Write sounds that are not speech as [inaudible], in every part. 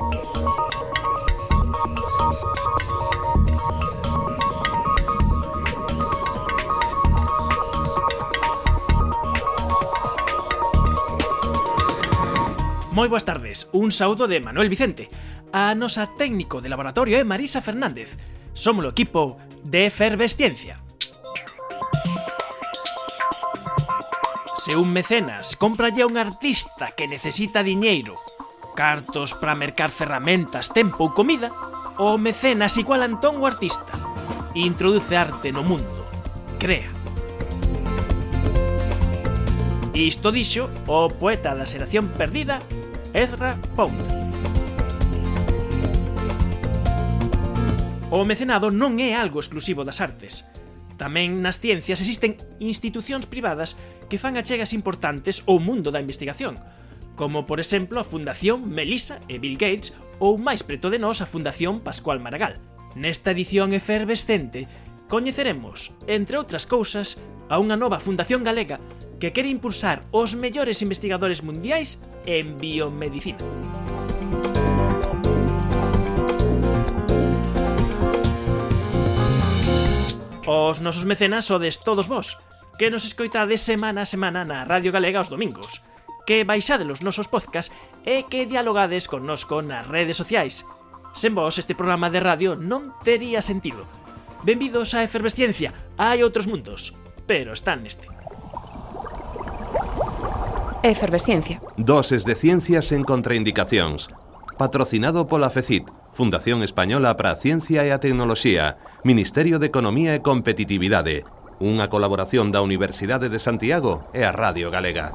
Moi boas tardes, un saúdo de Manuel Vicente A nosa técnico de laboratorio é Marisa Fernández. Somos o equipo de Efervesciencia. Se un mecenas compralle a un artista que necesita diñeiro cartos para mercar ferramentas, tempo ou comida, o mecenas igual a Antón o artista e introduce arte no mundo, crea. Isto dixo o poeta da xeración perdida Ezra Pound. O mecenado non é algo exclusivo das artes. Tamén nas ciencias existen institucións privadas que fan achegas importantes ao mundo da investigación, como por exemplo a Fundación Melissa e Bill Gates ou máis preto de nós a Fundación Pascual Maragall. Nesta edición efervescente coñeceremos, entre outras cousas, a unha nova fundación galega que quere impulsar os mellores investigadores mundiais en biomedicina. Os nosos mecenas sodes todos vós, que nos escoitades semana a semana na Radio Galega os domingos que baixade os nosos podcast e que dialogades connosco nas redes sociais. Sen vos este programa de radio non tería sentido. Benvidos a Efervesciencia, hai outros mundos, pero están neste. Efervesciencia. Doses de ciencias en contraindicacións. Patrocinado pola FECIT, Fundación Española para a Ciencia e a Tecnoloxía, Ministerio de Economía e Competitividade. Unha colaboración da Universidade de Santiago e a Radio Galega.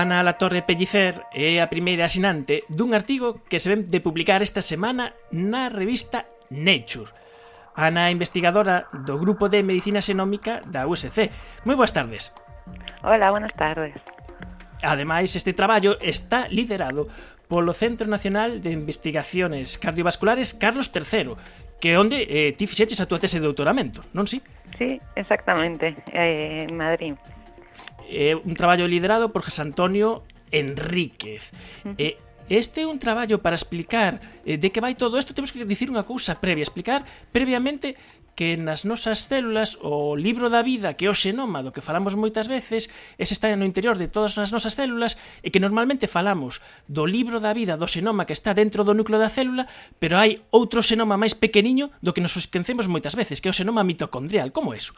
Ana Latorre Pellicer é a primeira asinante dun artigo que se ven de publicar esta semana na revista Nature. Ana é investigadora do Grupo de Medicina Xenómica da USC. Moi boas tardes. Hola, buenas tardes. Ademais, este traballo está liderado polo Centro Nacional de Investigaciones Cardiovasculares Carlos III, que onde eh, ti fixeches a túa tese de doutoramento, non si? Sí? sí, exactamente, eh, en Madrid é un traballo liderado por José Antonio Enríquez. Uh eh, -huh. E este é un traballo para explicar eh, de que vai todo isto, temos que dicir unha cousa previa, explicar previamente que nas nosas células o libro da vida, que é o xenoma do que falamos moitas veces, ese está no interior de todas as nosas células e que normalmente falamos do libro da vida, do xenoma que está dentro do núcleo da célula, pero hai outro xenoma máis pequeniño do que nos esquecemos moitas veces, que é o xenoma mitocondrial. Como é iso?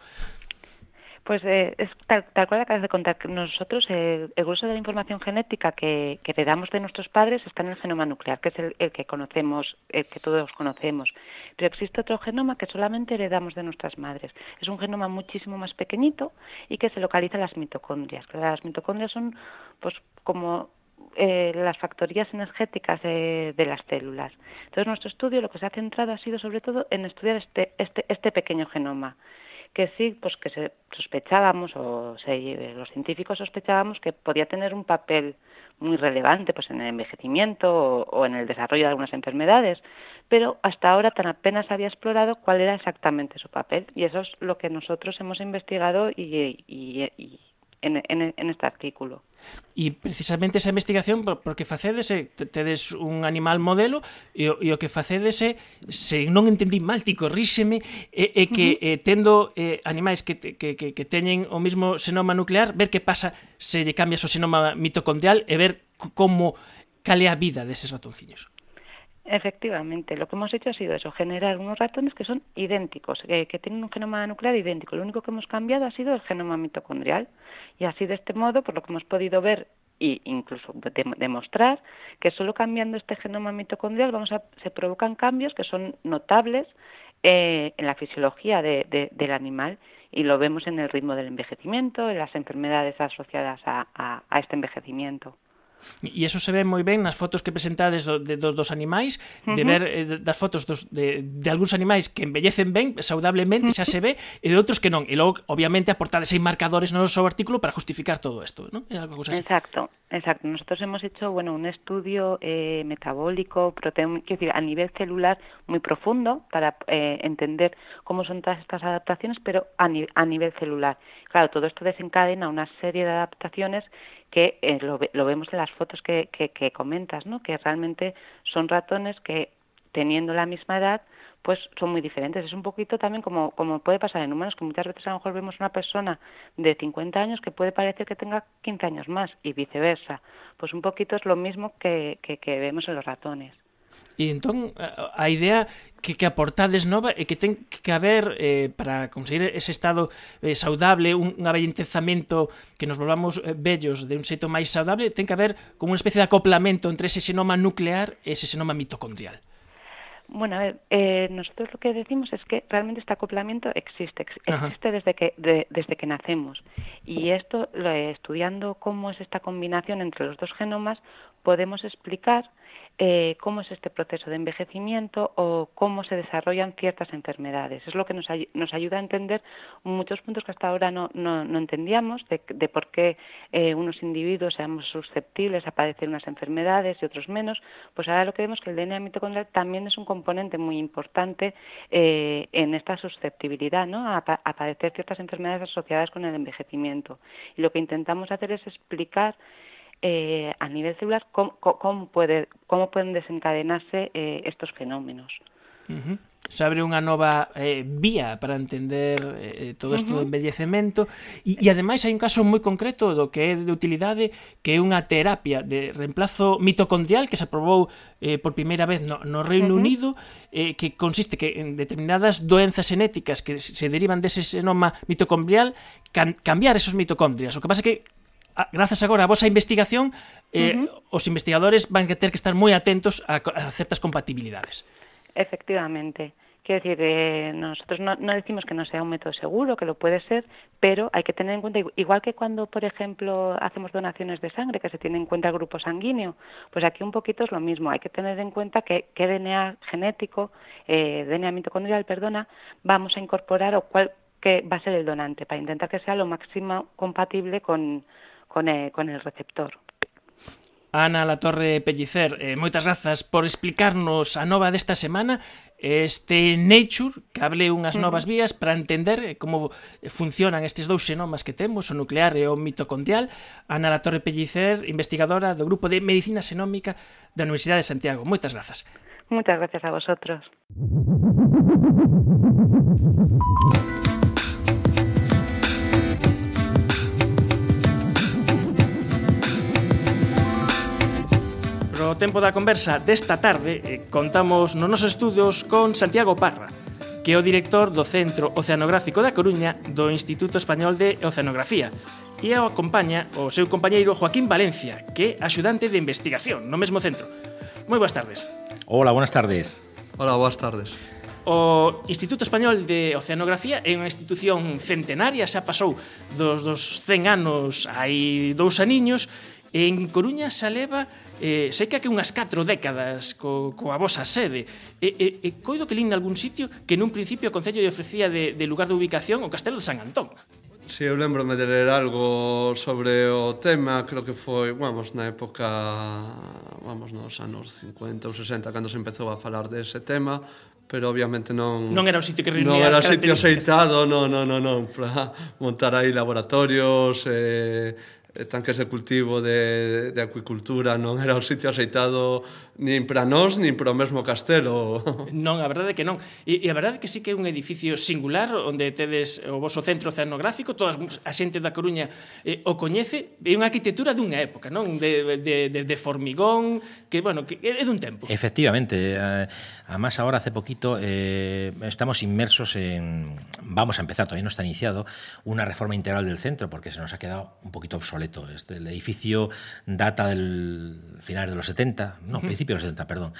Pues eh, es tal, tal, cual acabas de contar. Nosotros, eh, el grueso de la información genética que, que heredamos de nuestros padres está en el genoma nuclear, que es el, el, que conocemos, el que todos conocemos. Pero existe otro genoma que solamente heredamos de nuestras madres. Es un genoma muchísimo más pequeñito y que se localiza en las mitocondrias. Las mitocondrias son, pues, como eh, las factorías energéticas de, de, las células. Entonces, nuestro estudio lo que se ha centrado ha sido sobre todo en estudiar este, este, este pequeño genoma que sí, pues que se sospechábamos o se, los científicos sospechábamos que podía tener un papel muy relevante pues en el envejecimiento o, o, en el desarrollo de algunas enfermedades, pero hasta ahora tan apenas había explorado cuál era exactamente su papel y eso es lo que nosotros hemos investigado y, y, y, en, en, en este artículo. E precisamente esa investigación porque facedes tedes un animal modelo e o, e o que facedes é se non entendí mal, ti corríxeme é, é que uh -huh. tendo é, animais que, que, que, que teñen o mismo xenoma nuclear, ver que pasa se lle cambias o xenoma mitocondrial e ver como cale a vida deses ratonciños. Efectivamente, lo que hemos hecho ha sido eso, generar unos ratones que son idénticos, que, que, tienen un genoma nuclear idéntico. Lo único que hemos cambiado ha sido el genoma mitocondrial. Y así de este modo, por lo que hemos podido ver e incluso de, demostrar que solo cambiando este genoma mitocondrial vamos a, se provocan cambios que son notables eh, en la fisiología de, de, del animal y lo vemos en el ritmo del envejecimiento, en las enfermedades asociadas a, este envejecimiento. E eso se ve moi ben nas fotos que presentades do, de, dos, dos animais, uh -huh. de ver eh, das fotos dos, de, de algúns animais que envellecen ben, saudablemente, xa se ve, e de outros que non. E logo, obviamente, aportades aí marcadores no noso artículo para justificar todo isto, ¿no? Exacto, exacto. Nosotros hemos hecho, bueno, un estudio eh, metabólico, proteín, decir, a nivel celular muy profundo para eh, entender cómo son todas estas adaptaciones, pero a, ni a nivel celular. Claro, todo esto desencadena una serie de adaptaciones que eh, lo, lo, vemos en las fotos que, comentas, ¿no? que realmente son ratones que teniendo la misma edad pues son muy diferentes. Es un poquito también como, como puede pasar en humanos, que muchas veces a lo mejor vemos una persona de 50 años que puede parecer que tenga 15 años más y viceversa. Pues un poquito es lo mismo que, que, que vemos en los ratones. E entón a idea que, que aportades nova é que ten que haber eh, para conseguir ese estado eh, saudable, un, un avellentezamento que nos volvamos eh, bellos de un xeito máis saudable, ten que haber como unha especie de acoplamento entre ese xenoma nuclear e ese xenoma mitocondrial. Bueno, a ver, eh, nosotros lo que decimos es que realmente este acoplamiento existe, existe Ajá. desde que, de, desde que nacemos. Y esto, lo, eh, estudiando cómo es esta combinación entre los dos genomas, podemos explicar eh, cómo es este proceso de envejecimiento o cómo se desarrollan ciertas enfermedades. Es lo que nos, ay nos ayuda a entender muchos puntos que hasta ahora no, no, no entendíamos de, de, por qué eh, unos individuos seamos susceptibles a padecer unas enfermedades y otros menos. Pues ahora lo que vemos es que el DNA mitocondrial también es un componente muy importante eh, en esta susceptibilidad ¿no? a, a padecer ciertas enfermedades asociadas con el envejecimiento. Y lo que intentamos hacer es explicar eh, a nivel celular cómo, cómo, puede, cómo pueden desencadenarse eh, estos fenómenos. Uh -huh. Se abre unha nova eh, vía para entender eh, eh todo isto uh -huh. do envellecemento e, e ademais hai un caso moi concreto do que é de utilidade que é unha terapia de reemplazo mitocondrial que se aprobou eh, por primeira vez no, no Reino uh -huh. Unido eh, que consiste que en determinadas doenzas genéticas que se derivan dese xenoma mitocondrial can, cambiar esos mitocondrias. O que pasa é que grazas agora a vosa investigación, eh, uh -huh. os investigadores van a ter que estar moi atentos a, a certas compatibilidades. Efectivamente. Quiero decir, eh, nosotros no, no, decimos que no sea un método seguro, que lo puede ser, pero hay que tener en cuenta, igual que cuando, por ejemplo, hacemos donaciones de sangre, que se tiene en cuenta el grupo sanguíneo, pues aquí un poquito es lo mismo. Hay que tener en cuenta que qué DNA genético, eh, DNA mitocondrial, perdona, vamos a incorporar o cuál que va a ser el donante, para intentar que sea lo máximo compatible con, con, eh, con el receptor. Ana La Torre Pellicer, eh, moitas grazas por explicarnos a nova desta semana este Nature que hable unhas novas vías para entender eh, como funcionan estes dous xenomas que temos, o nuclear e o mitocondrial. Ana La Torre Pellicer, investigadora do Grupo de Medicina Xenómica da Universidade de Santiago. Moitas grazas. Moitas gracias a vosotros. no tempo da conversa desta tarde eh, contamos nos nosos estudios con Santiago Parra, que é o director do Centro Oceanográfico da Coruña do Instituto Español de Oceanografía e o acompaña o seu compañeiro Joaquín Valencia, que é axudante de investigación no mesmo centro. Moi boas tardes. Hola, buenas tardes. Hola, boas tardes. O Instituto Español de Oceanografía é unha institución centenaria, xa pasou dos, dos 100 anos hai dous aniños, e en Coruña xa leva eh, sei que que unhas 4 décadas co, coa vosa sede. E, e, e coido que lín algún sitio que nun principio o Concello lle ofrecía de, de lugar de ubicación o Castelo de San Antón. Si, sí, eu lembro-me de ler algo sobre o tema, creo que foi, vamos, na época, vamos, nos anos 50 ou 60, cando se empezou a falar dese de tema, pero obviamente non... Non era un sitio que reunía Non era un sitio aceitado, non, non, non, non, [laughs] para montar aí laboratorios, eh, tanques de cultivo de, de acuicultura non? Era o sitio aceitado nin para nós, nin para o mesmo castelo. [laughs] Non, a verdade é que non. E, e a verdade é que sí que é un edificio singular onde tedes o voso centro oceanográfico, toda a xente da Coruña eh, o coñece, é unha arquitectura dunha época, non? De, de, de, de formigón, que, bueno, que é dun tempo. Efectivamente, eh, además ahora hace poquito eh, estamos inmersos en, vamos a empezar, todavía no está iniciado, una reforma integral del centro, porque se nos ha quedado un poquito obsoleto. Este, el edificio data del final de los 70, no, uh -huh principios de los 70, perdón.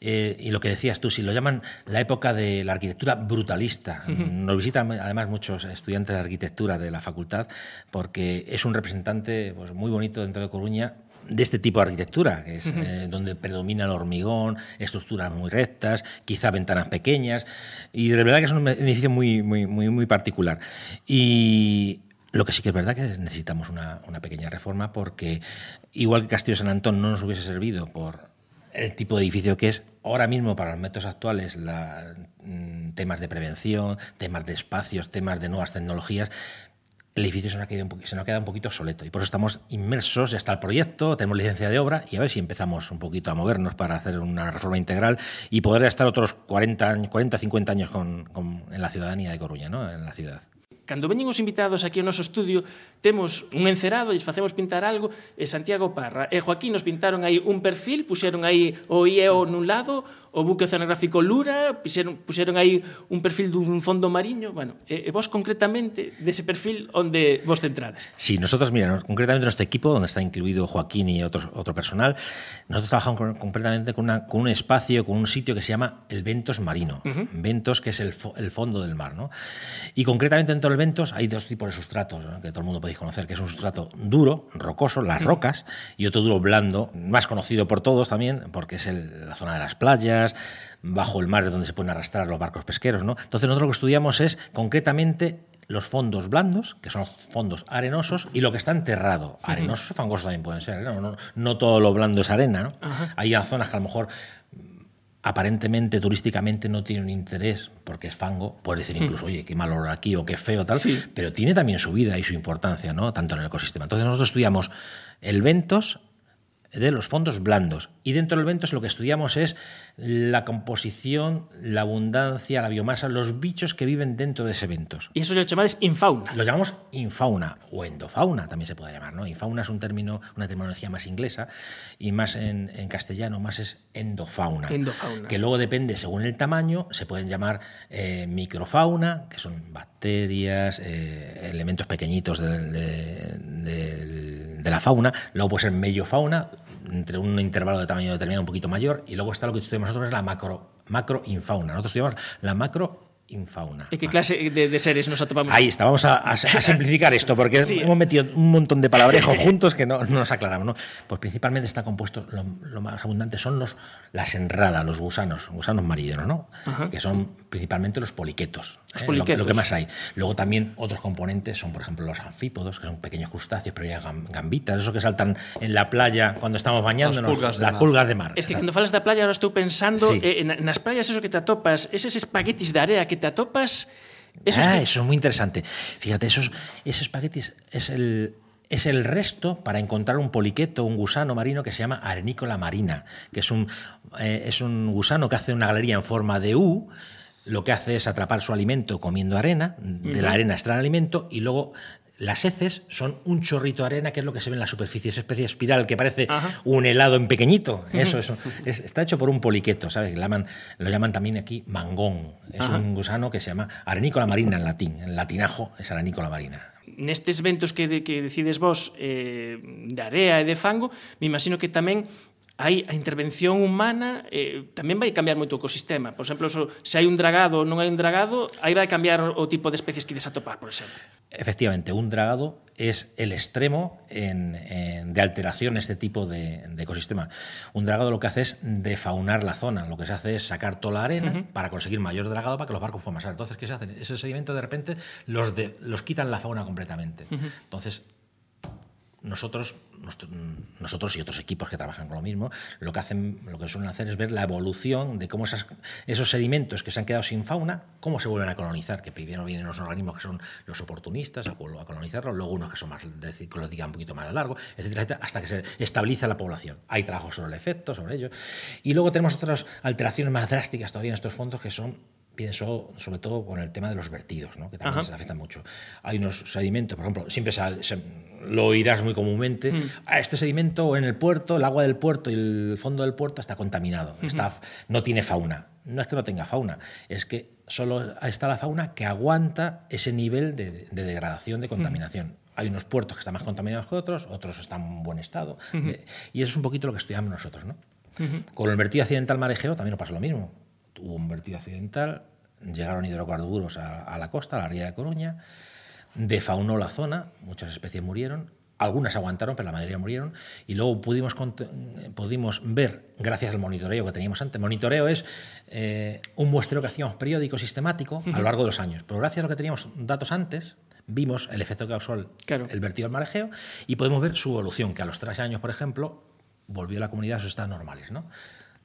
Eh, y lo que decías tú, si lo llaman la época de la arquitectura brutalista. Uh -huh. Nos visitan además muchos estudiantes de arquitectura de la facultad porque es un representante pues, muy bonito dentro de Coruña de este tipo de arquitectura, que es eh, donde predomina el hormigón, estructuras muy rectas, quizá ventanas pequeñas, y de verdad que es un edificio muy, muy, muy, muy particular. Y lo que sí que es verdad que necesitamos una, una pequeña reforma porque, igual que Castillo San Antón no nos hubiese servido por el tipo de edificio que es ahora mismo para los métodos actuales, la, mm, temas de prevención, temas de espacios, temas de nuevas tecnologías, el edificio se nos, ha quedado un, se nos ha quedado un poquito obsoleto y por eso estamos inmersos, ya está el proyecto, tenemos licencia de obra y a ver si empezamos un poquito a movernos para hacer una reforma integral y poder estar otros 40, 40 50 años con, con, en la ciudadanía de Coruña, ¿no? en la ciudad. Cando veñen os invitados aquí ao noso estudio, temos un encerado e facemos pintar algo, e Santiago Parra e Joaquín nos pintaron aí un perfil, puxeron aí o IEO nun lado, o buque oceanográfico Lura, puxeron, puxeron aí un perfil dun fondo mariño, bueno, e, e vos concretamente dese perfil onde vos centrades. Sí, nosotros, mira, concretamente nuestro equipo, donde está incluido Joaquín y otro, otro personal, nosotros trabajamos con, completamente con, una, con un espacio, con un sitio que se llama el Ventos Marino. Uh -huh. Ventos, que es el, fo, el fondo del mar, ¿no? Y concretamente dentro del Ventos hay dos tipos de sustratos, ¿no? que todo el mundo podéis conocer, que es un sustrato duro, rocoso, las rocas, y otro duro blando, más conocido por todos también, porque es el, la zona de las playas, bajo el mar es donde se pueden arrastrar los barcos pesqueros. ¿no? Entonces nosotros lo que estudiamos es concretamente los fondos blandos, que son fondos arenosos, y lo que está enterrado. Arenosos, fangosos también pueden ser. No, no, no todo lo blando es arena. ¿no? Hay zonas que a lo mejor aparentemente turísticamente no tiene un interés porque es fango, puedes decir incluso, oye, qué mal olor aquí o qué feo tal, sí. pero tiene también su vida y su importancia, ¿no? Tanto en el ecosistema. Entonces nosotros estudiamos el ventos de los fondos blandos. Y dentro del ventos lo que estudiamos es la composición, la abundancia, la biomasa, los bichos que viven dentro de ese ventos. Y eso lo llamamos infauna. Lo llamamos infauna o endofauna, también se puede llamar. ¿no? Infauna es un término, una terminología más inglesa y más en, en castellano, más es endofauna. Endofauna. Que luego depende, según el tamaño, se pueden llamar eh, microfauna, que son bacterias, eh, elementos pequeñitos de, de, de, de la fauna. Luego puede ser mellofauna, entre un intervalo de tamaño determinado un poquito mayor, y luego está lo que estudiamos nosotros, es la macro, macroinfauna. Nosotros estudiamos la macro infauna. ¿Y qué clase de, de, seres nos atopamos? Ahí está, vamos a, a, a [laughs] simplificar esto, porque sí. hemos metido un montón de palabrejos [laughs] juntos que no, no, nos aclaramos. ¿no? Pues principalmente está compuesto, lo, lo, más abundante son los, las enradas, los gusanos, gusanos marinos, ¿no? Ajá. que son principalmente los poliquetos, ¿eh? poliquetos. Lo, lo, que más hay. Luego también otros componentes son, por ejemplo, los anfípodos, que son pequeños crustáceos, pero ya gambitas, esos que saltan en la playa cuando estamos bañándonos, las pulgas de, las mar. pulgas de mar. Es que cuando falas da playa, ahora estou pensando sí. eh, en, nas playas eso que te atopas, esos espaguetis de area que te atopas eso, ah, que... eso es muy interesante. Fíjate, esos, ese espagueti es el, es el resto para encontrar un poliqueto, un gusano marino que se llama arenícola marina, que es un, eh, es un gusano que hace una galería en forma de U, lo que hace es atrapar su alimento comiendo arena, de uh -huh. la arena extrae el alimento y luego las heces son un chorrito de arena, que es lo que se ve en la superficie, esa especie de espiral que parece Ajá. un helado en pequeñito. Eso, eso. Es, está hecho por un poliqueto, ¿sabes? Lo llaman, lo llaman también aquí mangón. Es Ajá. un gusano que se llama arenícola marina en latín. En latinajo es arenícola marina. Nestes ventos que, de, que decides vos eh, de area e de fango, me imagino que tamén hai a intervención humana eh, tamén vai cambiar moito o ecosistema. Por exemplo, so, se hai un dragado ou non hai un dragado, aí vai cambiar o tipo de especies que ides atopar, por exemplo. Efectivamente, un dragado es el extremo en, en, de alteración este tipo de, de, ecosistema. Un dragado lo que hace es defaunar la zona. Lo que se hace es sacar toda la arena uh -huh. para conseguir mayor dragado para que los barcos puedan pasar. Entonces, ¿qué se hace? Ese sedimento de repente los, de, los quitan la fauna completamente. Uh -huh. Entonces, nosotros, nosotros y otros equipos que trabajan con lo mismo, lo que hacen, lo que suelen hacer es ver la evolución de cómo esas, esos sedimentos que se han quedado sin fauna, cómo se vuelven a colonizar, que primero vienen los organismos que son los oportunistas a, a colonizarlos, luego unos que son más de ciclo un poquito más largo, etcétera, etcétera, hasta que se estabiliza la población. Hay trabajo sobre el efecto, sobre ello. Y luego tenemos otras alteraciones más drásticas todavía en estos fondos que son pienso sobre todo con el tema de los vertidos, ¿no? que también Ajá. se afectan mucho. Hay unos sedimentos, por ejemplo, siempre se, se, lo oirás muy comúnmente, mm. ah, este sedimento en el puerto, el agua del puerto y el fondo del puerto está contaminado, uh -huh. está, no tiene fauna. No es que no tenga fauna, es que solo está la fauna que aguanta ese nivel de, de degradación, de contaminación. Uh -huh. Hay unos puertos que están más contaminados que otros, otros están en buen estado, uh -huh. y eso es un poquito lo que estudiamos nosotros. ¿no? Con el vertido accidental marejeo también nos pasa lo mismo hubo un vertido accidental, llegaron hidrocarburos a, a, la costa, a la ría de Coruña, defaunó la zona, muchas especies murieron, Algunas aguantaron, pero la mayoría murieron. Y luego pudimos, pudimos ver, gracias al monitoreo que teníamos antes, monitoreo es eh, un muestreo que hacíamos periódico, sistemático, a lo largo de los años. Pero gracias a lo que teníamos datos antes, vimos el efecto que causó Claro. el vertido al marejeo y podemos ver su evolución, que a los tres años, por ejemplo, volvió la comunidad a sus estados normales. ¿no?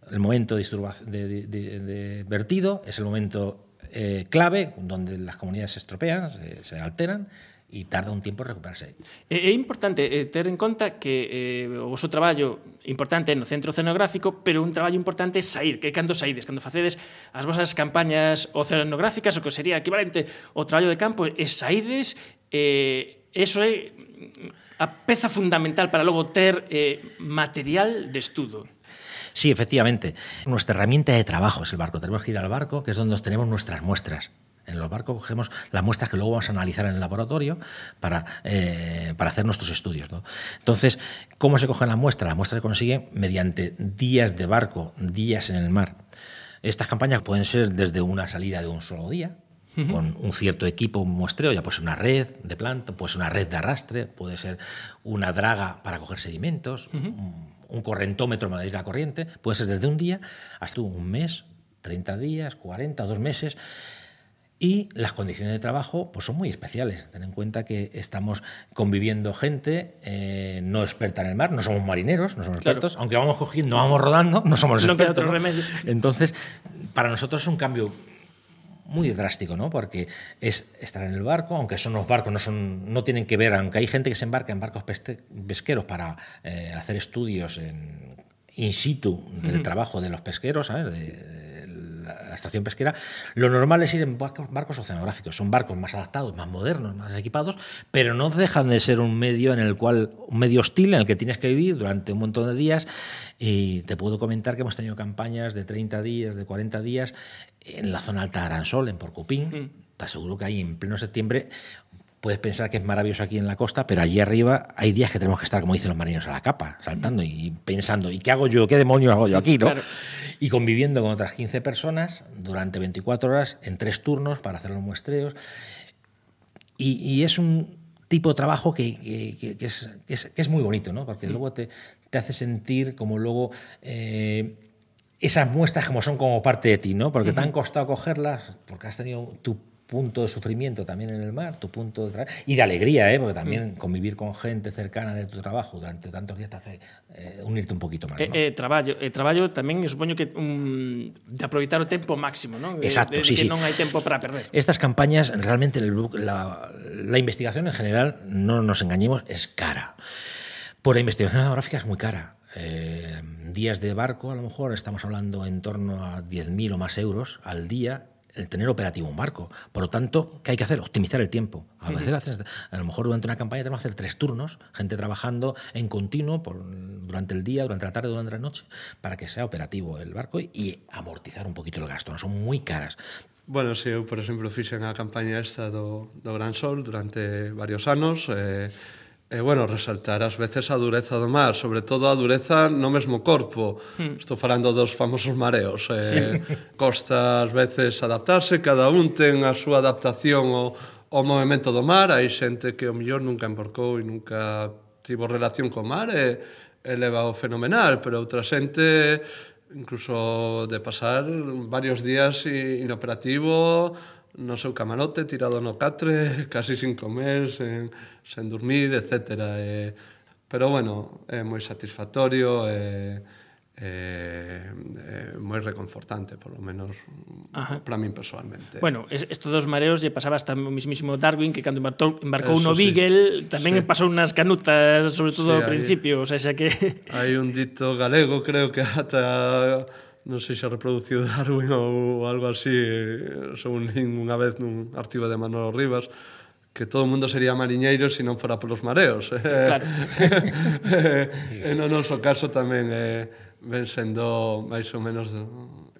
El momento de, de- de- de- vertido es el momento eh, clave donde las comunidades se estropean, se, se alteran y tarda un tiempo en recuperarse. É, é importante eh, en conta que eh, o vosso traballo importante é no centro oceanográfico, pero un traballo importante é sair, que é cando saides, cando facedes as vosas campañas oceanográficas, o que sería equivalente ao traballo de campo, e saides, eh, eso é a peza fundamental para logo ter eh, material de estudo. Sí, efectivamente. Nuestra herramienta de trabajo es el barco. Tenemos que ir al barco, que es donde tenemos nuestras muestras. En los barcos cogemos las muestras que luego vamos a analizar en el laboratorio para, eh, para hacer nuestros estudios. ¿no? Entonces, ¿cómo se cogen las muestras? Las muestras se consiguen mediante días de barco, días en el mar. Estas campañas pueden ser desde una salida de un solo día, con un cierto equipo, un muestreo, ya puede ser una red de planta, puede ser una red de arrastre, puede ser una draga para coger sedimentos, un, un correntómetro para medir la corriente, puede ser desde un día hasta un mes, 30 días, 40, dos meses. Y las condiciones de trabajo pues son muy especiales. Ten en cuenta que estamos conviviendo gente eh, no experta en el mar, no somos marineros, no somos Claro. expertos, aunque vamos cogiendo, vamos rodando, no somos No queda expertos. remedio. Entonces, para nosotros es un cambio muy drástico, ¿no? Porque es estar en el barco, aunque son los barcos, no son, no tienen que ver, aunque hay gente que se embarca en barcos pesqueros para eh, hacer estudios en in situ del trabajo de los pesqueros, ¿sabes? De- de la, la estación pesquera, lo normal es ir en barcos, barcos oceanográficos. Son barcos más adaptados, más modernos, más equipados, pero no dejan de ser un medio en el cual, un medio hostil en el que tienes que vivir durante un montón de días. Y te puedo comentar que hemos tenido campañas de 30 días, de 40 días en la zona alta de Aransol, en Porcupín. Te aseguro que ahí en pleno septiembre puedes pensar que es maravilloso aquí en la costa, pero allí arriba hay días que tenemos que estar, como dicen los marineros, a la capa, saltando y pensando, ¿y qué hago yo? ¿Qué demonios hago yo aquí? ¿no? Claro. Y conviviendo con otras 15 personas durante 24 horas en tres turnos para hacer los muestreos. Y, y es un tipo de trabajo que, que- que- que es, que es- muy bonito, ¿no? Porque luego te, te hace sentir como luego eh, esas muestras como son como parte de ti, ¿no? Porque te han costado cogerlas, porque has tenido tu punto de sufrimiento también en el mar, tu punto de y de alegría, ¿eh? Porque también convivir con gente cercana de tu trabajo durante tantos días te hace eh, unirte un poquito más, E, ¿no? e traballo, e traballo tamén supoño que un, de aproveitar o tempo máximo? De- Exacto, de, de sí, que sí. non hai tempo para perder. Estas campañas, realmente el- la, la investigación en general, no nos engañemos, es cara. Por la investigación geográfica es muy cara. Eh, días de barco, a lo mejor estamos hablando en torno a 10.000 o más euros al día el tener operativo un barco. Por lo tanto, ¿qué hay que hacer? Optimizar el tiempo. A, veces haces- a lo mejor durante una campaña tenemos que hacer tres turnos, gente trabajando en continuo por, durante el día, durante la tarde, durante la noche, para que sea operativo el barco y, y amortizar un poquito el gasto. No son muy caras. Bueno, si eu, por exemplo, fixen a campaña esta do, do Gran Sol durante varios anos, e, E, bueno, resaltar ás veces a dureza do mar, sobre todo a dureza no mesmo corpo. Hmm. Estou falando dos famosos mareos. Eh, sí. Costa ás veces adaptarse, cada un ten a súa adaptación ao, ao movimento do mar. Hai xente que o mellor nunca embarcou e nunca tivo relación co mar e, e leva o fenomenal, pero outra xente incluso de pasar varios días inoperativo no seu camarote, tirado no catre, [laughs] casi sin comer, sen sen dormir, etc. E, pero, bueno, é moi satisfactorio, e, eh, eh, moi reconfortante, por lo menos Ajá. para min personalmente. Bueno, isto dos mareos lle pasaba hasta o mismísimo Darwin que cando embarcou, embarcou Eso no Beagle sí. tamén sí. pasou unas canutas, sobre todo sí, ao principio, hay, o sea, xa que... [laughs] hai un dito galego, creo que ata non sei se reproduciu Darwin ou algo así, según unha vez nun artigo de Manolo Rivas, que todo o mundo sería mariñeiro se non fora polos mareos. [laughs] Claro. [laughs] e no noso caso tamén eh, ven sendo máis ou menos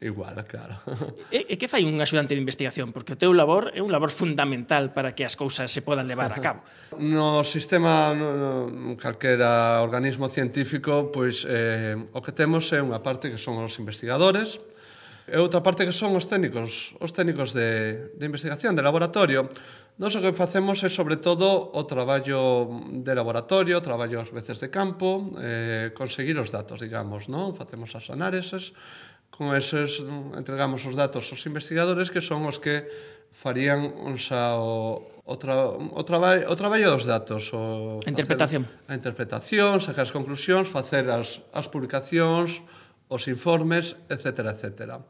igual, claro. E, e que fai un axudante de investigación? Porque o teu labor é un labor fundamental para que as cousas se podan levar a cabo. [laughs] No sistema, no, no, calquera organismo científico, pois eh, o que temos é unha parte que son os investigadores, e outra parte que son os técnicos, os técnicos de, de investigación, de laboratorio, Nos o que facemos é sobre todo o traballo de laboratorio, traballo ás veces de campo, eh, conseguir os datos, digamos, non? Facemos as análises, con eses entregamos os datos aos investigadores que son os que farían xa o, o, tra, o, traballo, o traballo dos datos o, a interpretación a interpretación, sacar as conclusións facer as, as publicacións os informes, etcétera, etcétera.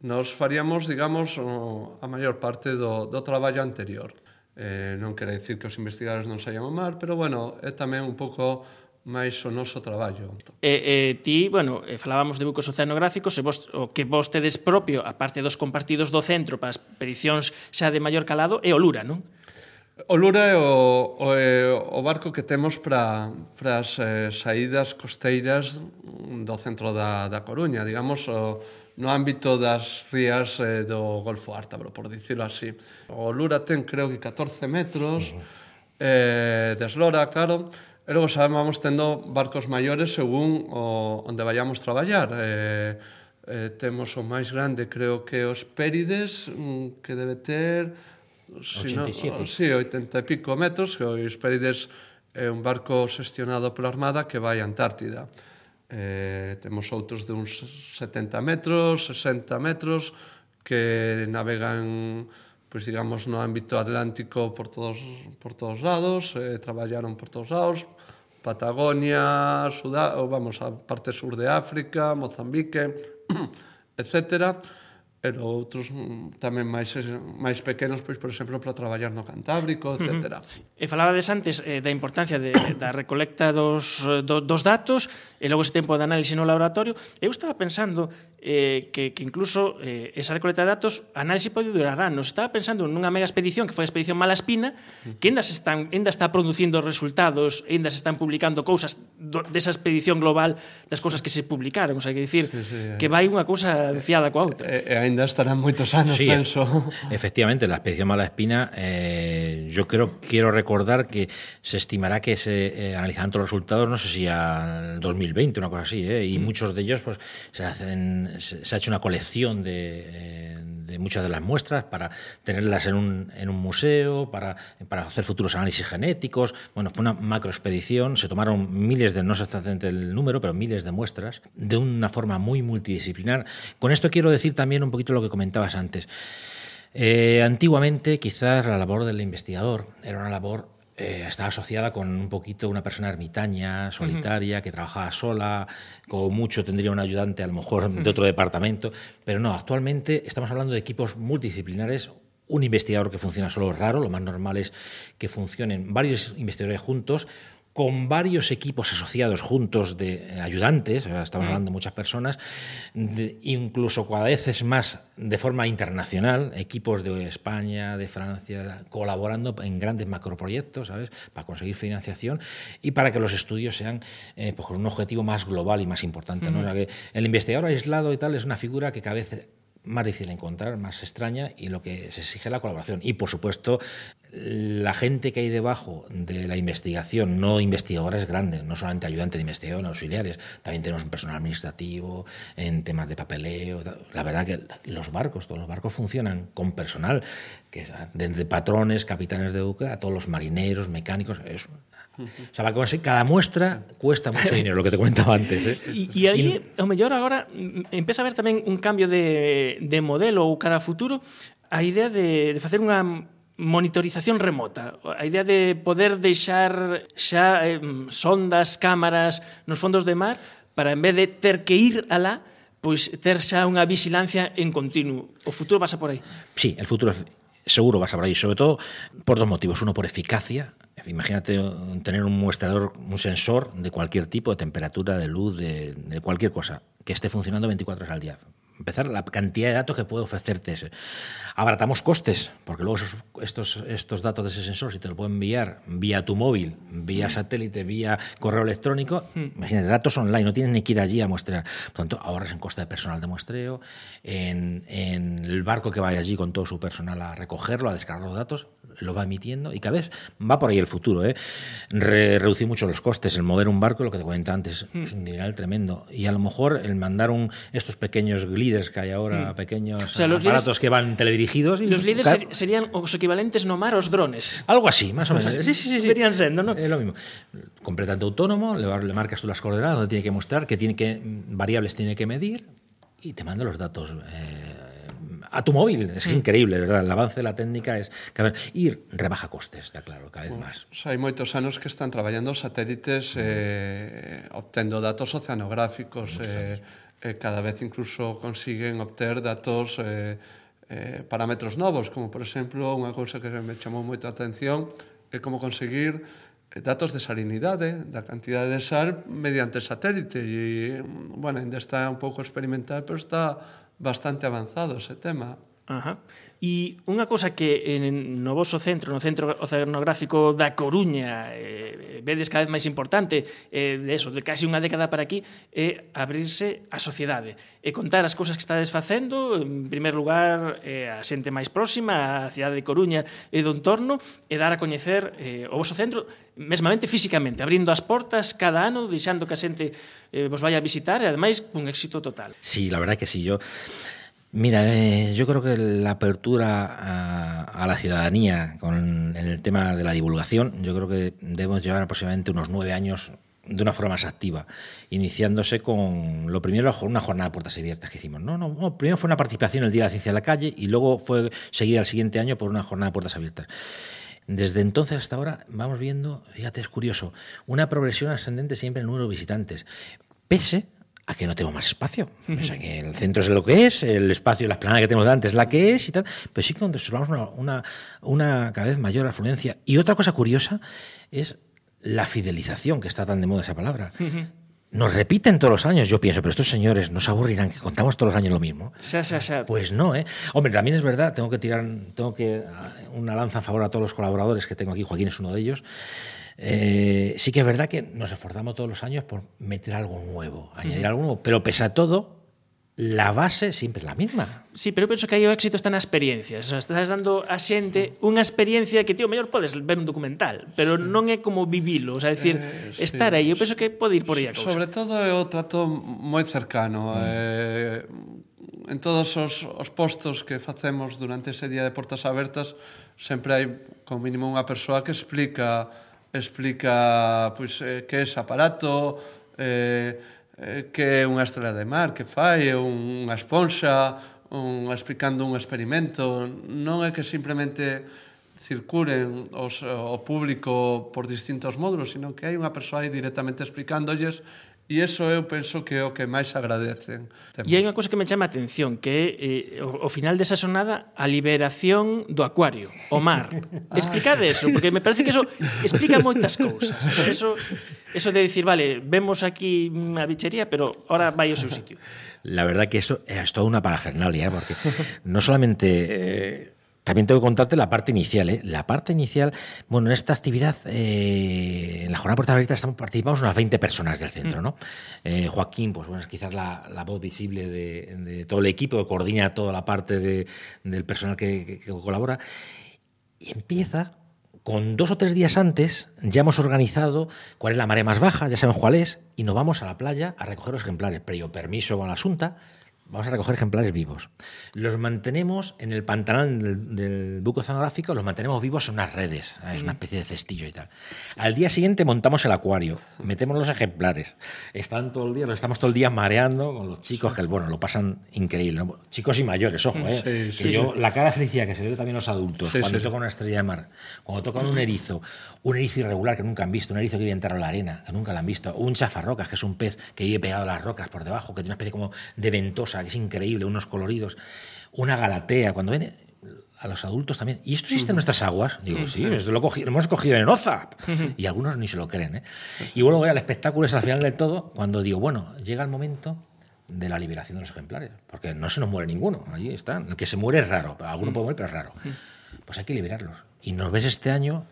Nos faríamos, digamos, o, a maior parte do, do traballo anterior. Eh, non quere dicir que os investigadores non saian o mar, pero, bueno, é tamén un pouco máis o noso traballo. E, e ti, bueno, eh, falábamos de bucos oceanográficos, e vos, o que vos tedes propio, a parte dos compartidos do centro para as expedicións xa de maior calado, é o Lura, non? O Lura é o, o, é o barco que temos para as eh, saídas costeiras do centro da, da Coruña, digamos, o, no ámbito das rías eh, do Golfo Ártabro, por dicirlo así. O Lura ten, creo que, 14 metros, uh -huh. eh, claro, e logo sabemos vamos tendo barcos maiores según o, onde vayamos traballar. Eh, eh, temos o máis grande, creo que os Pérides, mm, que debe ter... Si 87. No, sí, 80 e pico metros, que o Pérides é un barco xestionado pola Armada que vai a Antártida. Uh eh, temos outros de uns 70 metros, 60 metros, que navegan pois digamos no ámbito atlántico por todos por todos lados, eh, traballaron por todos lados, Patagonia, Sudá, vamos, a parte sur de África, Mozambique, [clears throat] etcétera e outros mm, tamén máis eh, máis pequenos, pois por exemplo, para traballar no Cantábrico, etc. E falabades antes eh, da importancia de, [coughs] da recolecta dos, eh, do, dos datos e logo ese tempo de análise no laboratorio. Eu estaba pensando eh, que, que incluso eh, esa recoleta de datos análise pode durar anos. Estaba pensando nunha mega expedición que foi a expedición Malaspina, que ainda se están ainda está producindo resultados, ainda se están publicando cousas do, desa expedición global das cousas que se publicaron, o sea, que dicir sí, sí, eh. que vai unha cousa fiada coa outra. Eh, eh, e, e ainda estarán moitos anos, sí, penso. Efectivamente, la expedición Malaspina eh, yo creo quiero recordar que se estimará que se eh, analizarán todos os resultados, no sé si a 2020, unha cosa así, eh, y mm. muchos de ellos pues se hacen se ha hecho una colección de, de, muchas de las muestras para tenerlas en un, en un museo, para, para, hacer futuros análisis genéticos. Bueno, fue una macroexpedición, se tomaron miles de, no sé exactamente el número, pero miles de muestras de una forma muy multidisciplinar. Con esto quiero decir también un poquito lo que comentabas antes. Eh, antiguamente, quizás la labor del investigador era una labor eh, estaba asociada con un poquito una persona ermitaña, solitaria, uh -huh. que trabajaba sola, como mucho tendría un ayudante a lo mejor de otro departamento, pero no, actualmente estamos hablando de equipos multidisciplinares, un investigador que funciona solo es raro, lo más normal es que funcionen varios investigadores juntos, con varios equipos asociados juntos de eh, ayudantes, estamos mm. hablando de muchas personas, de, incluso cada vez es más de forma internacional, equipos de España, de Francia, colaborando en grandes macroproyectos, ¿sabes? Para conseguir financiación y para que los estudios sean eh, pues, con un objetivo más global y más importante. ¿no? O sea, que el investigador aislado y tal es una figura que cada vez más difícil de encontrar, más extraña y lo que se exige es la colaboración. Y por supuesto, la gente que hay debajo de la investigación, no investigadores grandes, no solamente ayudantes de investigación, auxiliares, también tenemos un personal administrativo, en temas de papeleo. La verdad que los barcos, todos los barcos funcionan con personal, que desde patrones, capitanes de buque, a todos los marineros, mecánicos. Es, O sea, cada muestra cuesta mucho dinero, lo que te comentaba antes. ¿eh? Y, y, ahí, o mellor agora, empeza a haber tamén un cambio de, de modelo ou cara a futuro a idea de, de facer unha monitorización remota, a idea de poder deixar xa eh, sondas, cámaras nos fondos de mar para en vez de ter que ir alá, pois ter xa unha vigilancia en continuo. O futuro pasa por aí. Sí, el futuro seguro pasa por aí, sobre todo por dos motivos. Uno, por eficacia, Imagínate tener un muestrador, un sensor de cualquier tipo, de temperatura, de luz, de, de cualquier cosa, que esté funcionando 24 horas al día empezar la cantidad de datos que puede ofrecerte ese. Abaratamos costes, porque luego esos, estos, estos datos de ese sensor, si te lo puedo enviar vía tu móvil, vía mm. satélite, vía correo electrónico, mm. imagínate, datos online, no tienes ni que ir allí a muestrear. Por tanto, ahorras en coste de personal de muestreo, en, en el barco que vaya allí con todo su personal a recogerlo, a descargar los datos, lo va emitiendo y cada vez va por ahí el futuro. ¿eh? Re reducir mucho los costes, el mover un barco, lo que te comentaba antes, mm. es un dineral tremendo. Y a lo mejor el mandar un, estos pequeños glidos líderes que hay ahora, pequeños O sea, los aparatos que van teledirigidos. Y, Los líderes claro, ser- serían os equivalentes no mar aos drones. Algo así, más o menos. Sí, sí, sí. sí. Verían sendo, ¿no? Es lo mismo. Completamente autónomo, le, le marcas tú las coordenadas, donde tiene que mostrar, qué tiene que, variables tiene que medir y te manda los datos eh, a tu móvil. Es mm. increíble, verdad? El avance de la técnica es cada vez, ir rebaja costes, está claro, cada vez máis. Pois, hai moitos anos que están traballando satélites mm. eh, obtendo datos oceanográficos eh, eh, cada vez incluso consiguen obter datos eh, eh, parámetros novos, como por exemplo unha cousa que me chamou moita atención é como conseguir eh, datos de salinidade, eh, da cantidade de sal mediante satélite e, bueno, ainda está un pouco experimental, pero está bastante avanzado ese tema. Ajá. E unha cousa que en, no voso centro, no Centro Oceanográfico da Coruña, eh, eh, vedes cada vez máis importante, eh, de eso, de casi unha década para aquí, é eh, abrirse a sociedade e contar as cousas que estades facendo, en primer lugar, eh, a xente máis próxima, a cidade de Coruña e do entorno, e dar a coñecer eh, o voso centro, mesmamente físicamente, abrindo as portas cada ano, deixando que a xente eh, vos vaya a visitar, e ademais, un éxito total. Sí, la verdad que sí, yo... mira, eh, yo creo que la apertura a, a la ciudadanía con el tema de la divulgación, yo creo que debemos llevar aproximadamente unos nueve años de una forma más activa, iniciándose con lo primero una jornada de puertas abiertas que hicimos. No, no, no, primero fue una participación el Día de la Ciencia en la calle y luego fue seguida el siguiente año por una jornada de puertas abiertas. Desde entonces hasta ahora vamos viendo, fíjate, es curioso, una progresión ascendente siempre en el número de visitantes, pese a que no tengo más espacio. O sea, que el centro es lo que es, el espacio la explanada que tenemos delante es la que es y tal, pero sí que observamos una, una, una cada vez mayor afluencia. Y otra cosa curiosa es la fidelización, que está tan de moda esa palabra. Nos repiten todos los años, yo pienso, pero estos señores no se aburrirán que contamos todos los años lo mismo. Xa, xa, xa. Pues no, ¿eh? Hombre, también es verdad, tengo que tirar tengo que ah, una lanza a favor a todos los colaboradores que tengo aquí, Joaquín es uno de ellos. Eh, sí que es verdad que nos esforzamos todos los años por meter algo nuevo, añadir algo nuevo, pero pese a todo, la base siempre es la misma. Sí, pero eu penso que aí o éxito está na experiencia. O sea, estás dando a xente unha experiencia que, tío, mellor podes ver un documental, pero non é como vivilo, o sea, decir, eh, sí, estar aí, eu penso que pode ir por aí a cousa. Sobre todo é o trato moi cercano. Mm. Eh, en todos os, os postos que facemos durante ese día de portas abertas, sempre hai, como mínimo, unha persoa que explica explica pois, eh, que é ese aparato, eh, eh, que é unha estrela de mar, que fai, é unha esponxa, un, explicando un experimento. Non é que simplemente circulen os, o público por distintos módulos, sino que hai unha persoa aí directamente explicándolles E iso eu penso que é o que máis agradecen. E hai unha cousa que me chama a atención, que é eh, o, o final desa sonada a liberación do acuario, o mar. [laughs] Ah. Explicade eso, porque me parece que eso explica moitas cousas. Eso, eso de dicir, vale, vemos aquí a bichería, pero ahora vai ao seu sitio. La verdad que eso eh, es toda una parafernalia, porque no solamente... Eh, también tengo que contarte la parte inicial. ¿eh? La parte inicial, bueno, en esta actividad, eh, en la jornada Puerta Abierta estamos, participamos unas 20 personas del centro, ¿no? Eh, Joaquín, pues bueno, es quizás la, la voz visible de, de todo el equipo, que coordina toda la parte de- del personal que- que- que colabora. Y empieza con dos o tres días antes, ya hemos organizado cuál es la marea más baja, ya sabemos cuál es, y nos vamos a la playa a recoger los ejemplares. Previo permiso con la Asunta, vamos a recoger ejemplares vivos. Los mantenemos en el pantanal del, del buque oceanográfico, los mantenemos vivos en unas redes, es una especie de cestillo y tal. Al día siguiente montamos el acuario, metemos los ejemplares. Están todo el día, los estamos todo el día mareando con los chicos, que bueno, lo pasan increíble. Chicos y mayores, ojo, ¿eh? Sí, que sí, yo, la cara de felicidad que se ve también los adultos, cuando tocan una estrella de mar, cuando tocan un erizo, un erizo irregular que nunca han visto, un erizo que vive enterrado en la arena, que nunca lo han visto, un chafarrocas, que es un pez que vive pegado a las rocas por debajo, que tiene una especie como de ventosa, que es increíble, unos coloridos, una galatea, cuando ven a los adultos también. ¿Y esto existe en nuestras aguas? Digo, sí, esto lo, hemos cogido en Oza. Y algunos ni se lo creen. ¿eh? Y luego voy al espectáculo, es al final del todo, cuando digo, bueno, llega el momento de la liberación de los ejemplares, porque no se nos muere ninguno, allí están. El que se muere es raro, alguno puede morir, pero es raro. Pues hay que liberarlos. Y nos ves este año,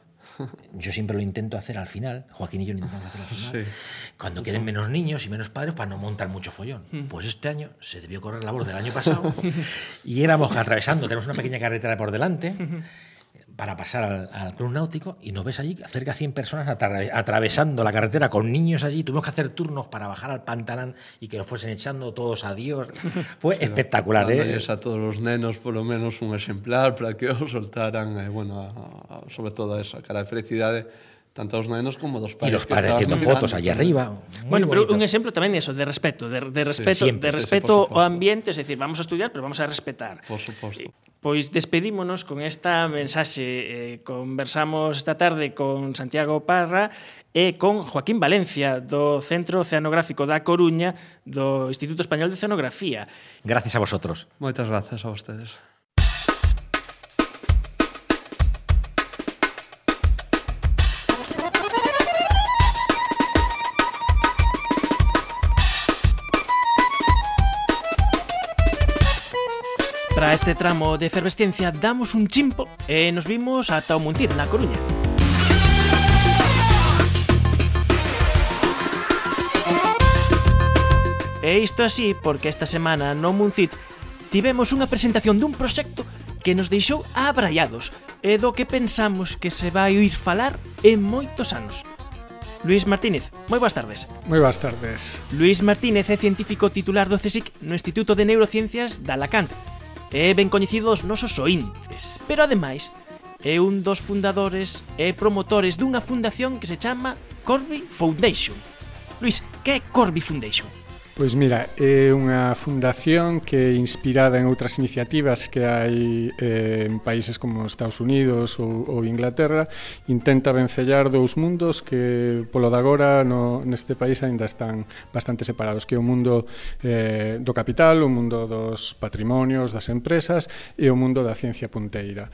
yo siempre lo intento hacer al final, Joaquín y yo lo intentamos hacer al final, Sí. cuando queden menos niños y menos padres para no montar mucho follón. Pues este año se debió correr la voz del año pasado y éramos atravesando, tenemos una pequeña carretera por delante, para pasar al, al, club náutico y nos ves allí cerca de 100 personas atra atravesando la carretera con niños allí. Tuvimos que hacer turnos para bajar al pantalán y que nos fuesen echando todos a Dios. [laughs] Fue Pero, espectacular. ¿eh? a todos los nenos por lo menos un exemplar para que os soltaran, eh, bueno, a, a, sobre todo a esa cara de felicidade tanto os nenos como dos pais. E os pais haciendo fotos allá arriba. Muy bueno, bonito. pero un exemplo tamén de eso, de respeto, de, de respeto, sí, siempre, de respeto sí, sí, ao ambiente, es decir, vamos a estudiar, pero vamos a respetar. Por suposto. Eh, pois despedímonos con esta mensaxe. Eh, conversamos esta tarde con Santiago Parra e con Joaquín Valencia do Centro Oceanográfico da Coruña do Instituto Español de Oceanografía. Gracias a vosotros. Moitas gracias a vostedes. Para este tramo de efervescencia damos un chimpo e nos vimos ata o Muntir, na Coruña. E isto así porque esta semana no Muncit tivemos unha presentación dun proxecto que nos deixou abraiados e do que pensamos que se vai oír falar en moitos anos. Luis Martínez, moi boas tardes. Moi boas tardes. Luis Martínez é científico titular do CSIC no Instituto de Neurociencias da Alacant é ben coñecido os nosos oíntes, pero ademais é un dos fundadores e promotores dunha fundación que se chama Corby Foundation. Luis, que é Corby Foundation? Pois mira, é unha fundación que inspirada en outras iniciativas que hai eh, en países como Estados Unidos ou, ou Inglaterra, intenta vencellar dous mundos que polo de agora no, neste país aínda están bastante separados, que é o mundo eh, do capital, o mundo dos patrimonios, das empresas e o mundo da ciencia punteira.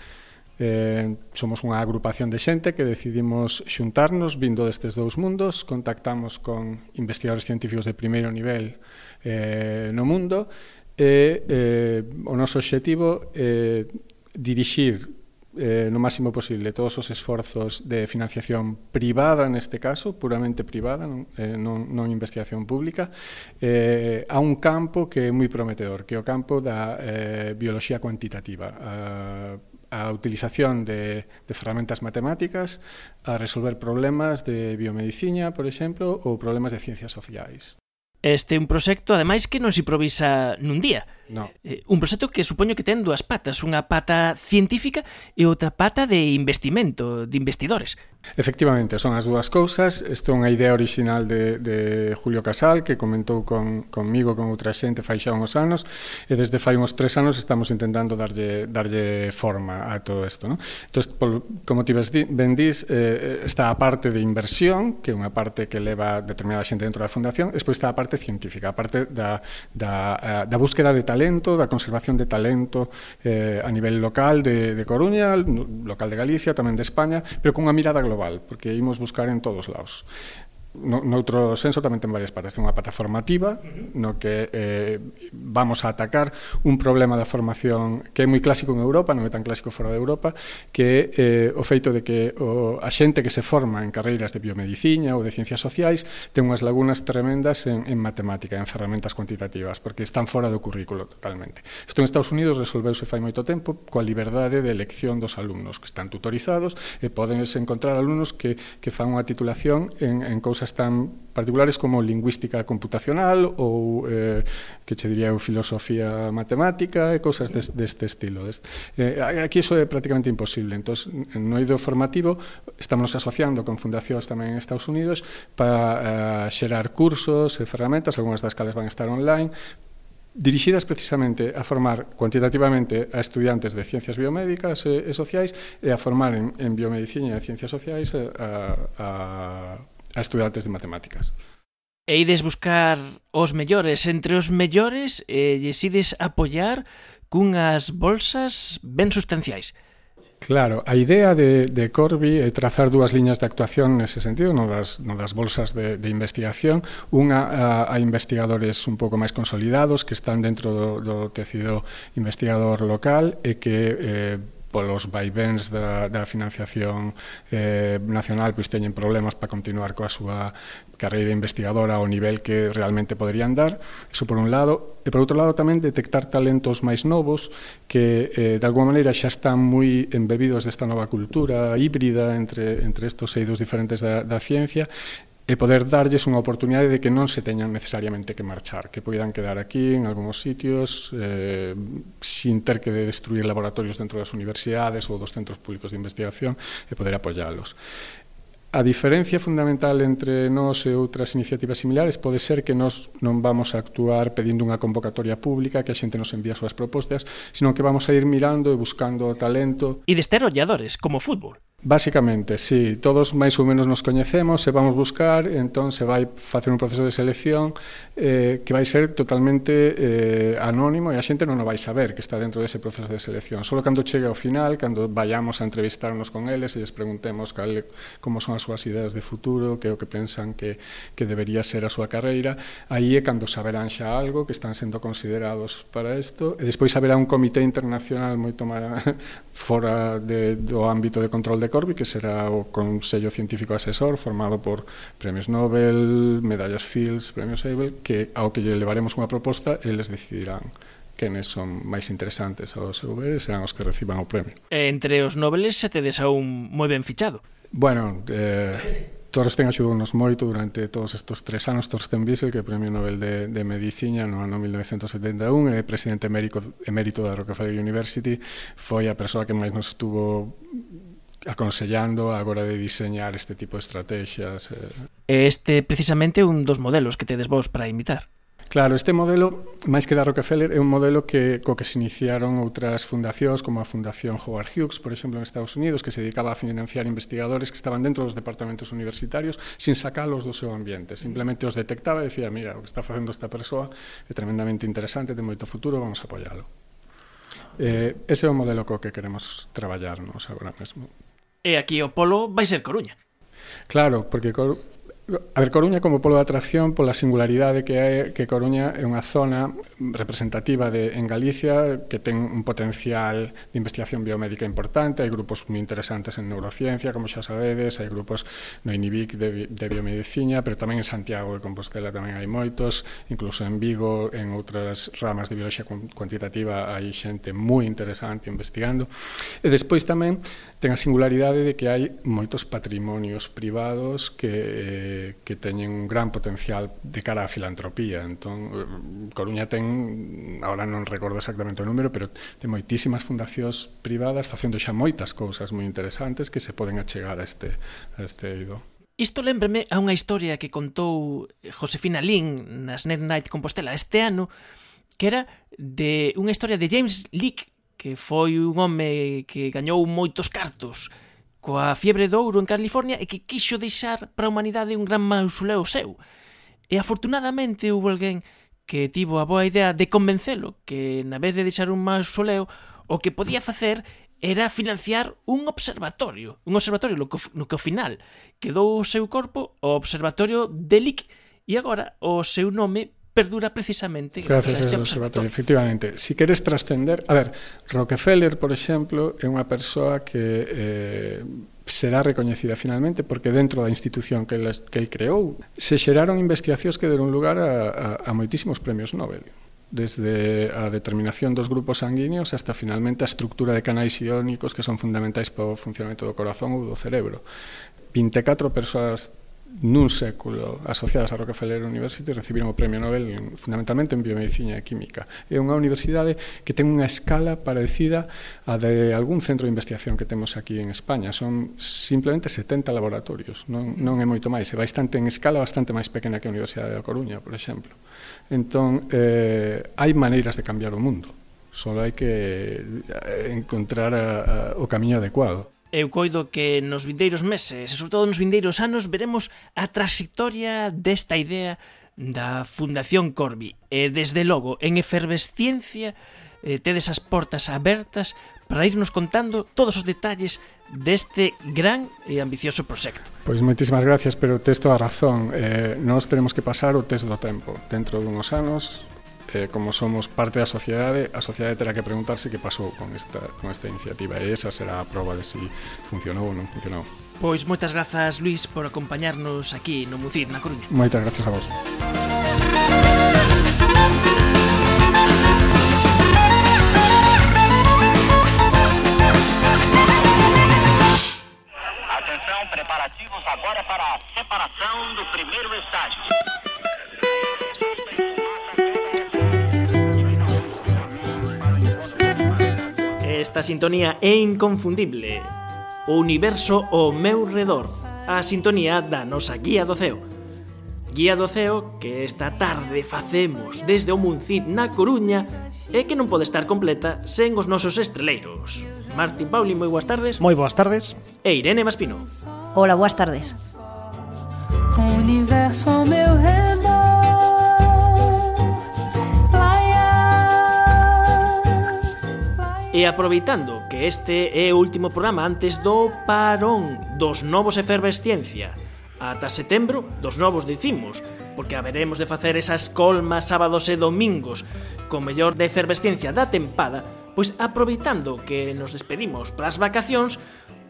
Eh, somos unha agrupación de xente que decidimos xuntarnos vindo destes dous mundos, contactamos con investigadores científicos de primeiro nivel eh, no mundo e eh, o noso objetivo é eh, dirixir eh, no máximo posible todos os esforzos de financiación privada neste caso, puramente privada, non, eh, non, non investigación pública, eh, a un campo que é moi prometedor, que é o campo da eh, bioloxía cuantitativa. Eh, a utilización de, de ferramentas matemáticas a resolver problemas de biomedicina, por exemplo, ou problemas de ciencias sociais. Este é un proxecto, ademais, que non se improvisa nun día, No. Eh, un proxecto que supoño que ten dúas patas, unha pata científica e outra pata de investimento, de investidores. Efectivamente, son as dúas cousas. Isto é unha idea original de, de Julio Casal, que comentou con, conmigo, con outra xente, fai xa uns anos, e desde fai uns tres anos estamos intentando darlle, darlle forma a todo isto. No? Entón, pol, como ti ben dís, eh, eh, está a parte de inversión, que é unha parte que leva determinada xente dentro da fundación, e despois está a parte científica, a parte da, da, eh, da búsqueda de talento, da conservación de talento eh, a nivel local de, de Coruña, local de Galicia, tamén de España, pero con unha mirada global, porque imos buscar en todos lados no, noutro senso tamén ten varias patas. Ten unha pata formativa, no que eh, vamos a atacar un problema da formación que é moi clásico en Europa, non é tan clásico fora de Europa, que é eh, o feito de que o, a xente que se forma en carreiras de biomedicina ou de ciencias sociais ten unhas lagunas tremendas en, en matemática, en ferramentas cuantitativas, porque están fora do currículo totalmente. Isto en Estados Unidos resolveuse fai moito tempo coa liberdade de elección dos alumnos que están tutorizados e poden encontrar alumnos que, que fan unha titulación en, en cousas cousas tan particulares como lingüística computacional ou eh, que che diría eu filosofía matemática e cousas des, deste estilo. Eh, aquí iso é prácticamente imposible. Entón, no eido formativo estamos asociando con fundacións tamén en Estados Unidos para eh, xerar cursos e ferramentas, algunhas das cales van estar online, dirixidas precisamente a formar cuantitativamente a estudiantes de ciencias biomédicas e, e sociais e a formar en, en biomedicina e ciencias sociais eh, a, a a estudantes de matemáticas. E ides buscar os mellores, entre os mellores e lles ides apoiar cunhas bolsas ben sustanciais. Claro, a idea de, de Corby é trazar dúas liñas de actuación nese sentido, non das, non das bolsas de, de investigación, unha a, a investigadores un pouco máis consolidados que están dentro do, do tecido investigador local e que eh, polos vaivéns da, da financiación eh, nacional, pois teñen problemas para continuar coa súa carreira investigadora ao nivel que realmente poderían dar, eso por un lado, e por outro lado tamén detectar talentos máis novos que eh, de alguma maneira xa están moi embebidos desta nova cultura híbrida entre, entre estos eidos diferentes da, da ciencia e poder darlles unha oportunidade de que non se teñan necesariamente que marchar, que poidan quedar aquí en algúns sitios eh, sin ter que destruir laboratorios dentro das universidades ou dos centros públicos de investigación e poder apoiálos. A diferencia fundamental entre nós e outras iniciativas similares pode ser que nós non vamos a actuar pedindo unha convocatoria pública que a xente nos envía as súas propostas, sino que vamos a ir mirando e buscando talento. E de ser olladores, como fútbol. Básicamente, sí, todos máis ou menos nos coñecemos, se vamos buscar, entón se vai facer un proceso de selección eh, que vai ser totalmente eh, anónimo e a xente non o vai saber que está dentro dese proceso de selección. Solo cando chegue ao final, cando vayamos a entrevistarnos con eles e les preguntemos cal, como son as súas ideas de futuro, que é o que pensan que, que debería ser a súa carreira, aí é cando saberán xa algo que están sendo considerados para isto, e despois haberá un comité internacional moito máis [laughs] fora de, do ámbito de control de Corby, que será o Consello Científico Asesor, formado por premios Nobel, medallas Fields, premios Abel, que ao que lle levaremos unha proposta, eles decidirán quenes son máis interesantes ao seu ver serán os que reciban o premio. Entre os nobeles se tedes a un moi ben fichado. Bueno, eh, Torsten axudounos moito durante todos estes tres anos. Torsten Wiesel, que é Premio Nobel de, de Medicina no ano 1971, é presidente emérico, emérito da Rockefeller University, foi a persoa que máis nos estuvo aconsellando a hora de diseñar este tipo de estrategias. Eh. Este precisamente un dos modelos que tedes vos para imitar. Claro, este modelo, máis que da Rockefeller, é un modelo que co que se iniciaron outras fundacións, como a Fundación Howard Hughes, por exemplo, en Estados Unidos, que se dedicaba a financiar investigadores que estaban dentro dos departamentos universitarios sin sacalos do seu ambiente. Simplemente os detectaba e decía, mira, o que está facendo esta persoa é tremendamente interesante, ten moito futuro, vamos a apoiálo. Eh, ese é o modelo co que queremos traballarnos agora mesmo e aquí o polo vai ser Coruña. Claro, porque Cor... A ver, Coruña como polo de atracción pola singularidade que é que Coruña é unha zona representativa de, en Galicia que ten un potencial de investigación biomédica importante, hai grupos moi interesantes en neurociencia, como xa sabedes, hai grupos no INIBIC de, de biomedicina, pero tamén en Santiago de Compostela tamén hai moitos, incluso en Vigo, en outras ramas de biología cuantitativa hai xente moi interesante investigando. E despois tamén ten a singularidade de que hai moitos patrimonios privados que, eh, que teñen un gran potencial de cara á filantropía. Entón, eh, Coruña ten, ahora non recordo exactamente o número, pero ten moitísimas fundacións privadas facendo xa moitas cousas moi interesantes que se poden achegar a este, a este eido. Isto lembreme a unha historia que contou Josefina Lin nas Net Night Compostela este ano, que era de unha historia de James Leake que foi un home que gañou moitos cartos coa fiebre do ouro en California e que quixo deixar para a humanidade un gran mausoleo seu. E afortunadamente houve alguén que tivo a boa idea de convencelo que na vez de deixar un mausoleo o que podía facer era financiar un observatorio, un observatorio no que, no que ao final quedou o seu corpo o Observatorio de Lick e agora o seu nome perdura precisamente gracias, gracias a este observatorio. Efectivamente, si queres trascender... A ver, Rockefeller, por exemplo, é unha persoa que... Eh, será recoñecida finalmente porque dentro da institución que, el, que el creou se xeraron investigacións que deron lugar a, a, a moitísimos premios Nobel desde a determinación dos grupos sanguíneos hasta finalmente a estructura de canais iónicos que son fundamentais para o funcionamento do corazón ou do cerebro. 24 persoas nun século asociadas a Rockefeller University recibiron o Premio Nobel en, fundamentalmente en Biomedicina e Química. É unha universidade que ten unha escala parecida a de algún centro de investigación que temos aquí en España. Son simplemente 70 laboratorios, non, non é moito máis, é bastante en escala bastante máis pequena que a Universidade da Coruña, por exemplo. Entón, eh, hai maneiras de cambiar o mundo, só hai que eh, encontrar a, a, o camiño adecuado. Eu coido que nos vindeiros meses, e sobre todo nos vindeiros anos, veremos a transitoria desta idea da Fundación Corby. E desde logo, en efervesciencia, eh, tedes as portas abertas para irnos contando todos os detalles deste gran e ambicioso proxecto. Pois moitísimas gracias, pero tes toda a razón. Eh, nós tenemos que pasar o test do tempo. Dentro dunhos anos eh, como somos parte da sociedade, a sociedade terá que preguntarse que pasou con esta, con esta iniciativa e esa será a prova de si funcionou ou non funcionou. Pois moitas grazas, Luis, por acompañarnos aquí no Mucid, na Coruña. Moitas grazas a vos. Atención, preparativos agora para a separação do primeiro estágio. Esta sintonía é inconfundible. O universo ao meu redor. A sintonía da nosa guía do ceo. Guía do ceo que esta tarde facemos desde o Muncid na Coruña e que non pode estar completa sen os nosos estreleiros. Martín Pauli, moi boas tardes. Moi boas tardes. E Irene Maspino. Hola, boas tardes. O universo ao meu redor E aproveitando que este é o último programa antes do parón dos novos Efervesciencia, ata setembro dos novos dicimos, porque haberemos de facer esas colmas sábados e domingos con mellor de Efervesciencia da tempada, pois aproveitando que nos despedimos para as vacacións,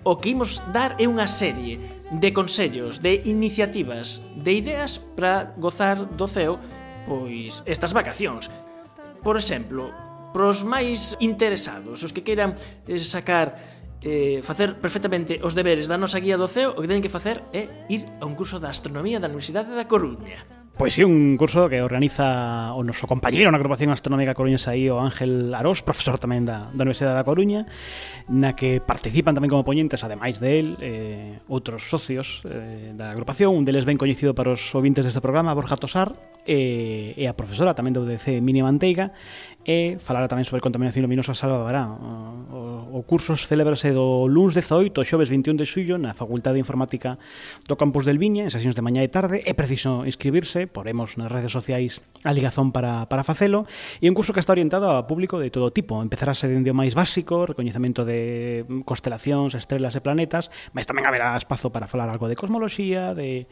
o que imos dar é unha serie de consellos, de iniciativas, de ideas para gozar do ceo pois estas vacacións. Por exemplo, pros máis interesados, os que queiran eh, sacar eh, facer perfectamente os deberes da nosa guía do CEO, o que teñen que facer é ir a un curso de astronomía da Universidade da Coruña. Pois sí, un curso que organiza o noso compañeiro na agrupación astronómica coruñesa aí o Ángel Arós, profesor tamén da, da Universidade da Coruña, na que participan tamén como poñentes, ademais de él, eh, outros socios eh, da agrupación, un deles ben coñecido para os ouvintes deste programa, Borja Tosar, eh, e a profesora tamén do UDC, Mini Manteiga, e falará tamén sobre contaminación luminosa Salvabará. O, o cursos celebrase do luns 18 ao xoves 21 de xullo na Facultade de Informática do Campus del Viña, en sesións de mañá e tarde. É preciso inscribirse, poremos nas redes sociais a ligazón para, para facelo. E un curso que está orientado a público de todo tipo. Empezarase dende o máis básico, recoñecemento de constelacións, estrelas e planetas, mas tamén haberá espazo para falar algo de cosmoloxía, de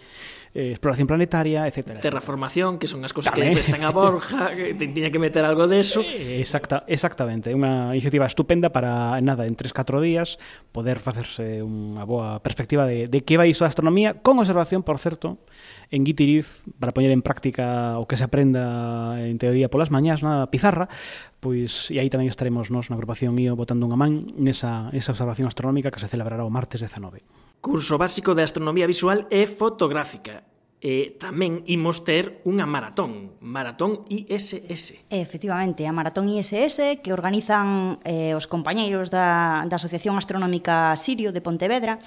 eh, exploración planetaria, etcétera. Terraformación, que son as cousas que prestan a Borja, [laughs] que tiña que meter algo deso. Eh, exacta, exactamente, unha iniciativa estupenda para nada, en 3-4 días poder facerse unha boa perspectiva de, de que vai iso a astronomía con observación, por certo, en Guitiriz para poñer en práctica o que se aprenda en teoría polas mañás na pizarra, pois e aí tamén estaremos nos na agrupación IO botando unha man nesa, nesa observación astronómica que se celebrará o martes 19. Curso básico de astronomía visual e fotográfica. E tamén imos ter unha maratón, Maratón ISS. Efectivamente, a Maratón ISS que organizan eh, os compañeiros da, da Asociación Astronómica Sirio de Pontevedra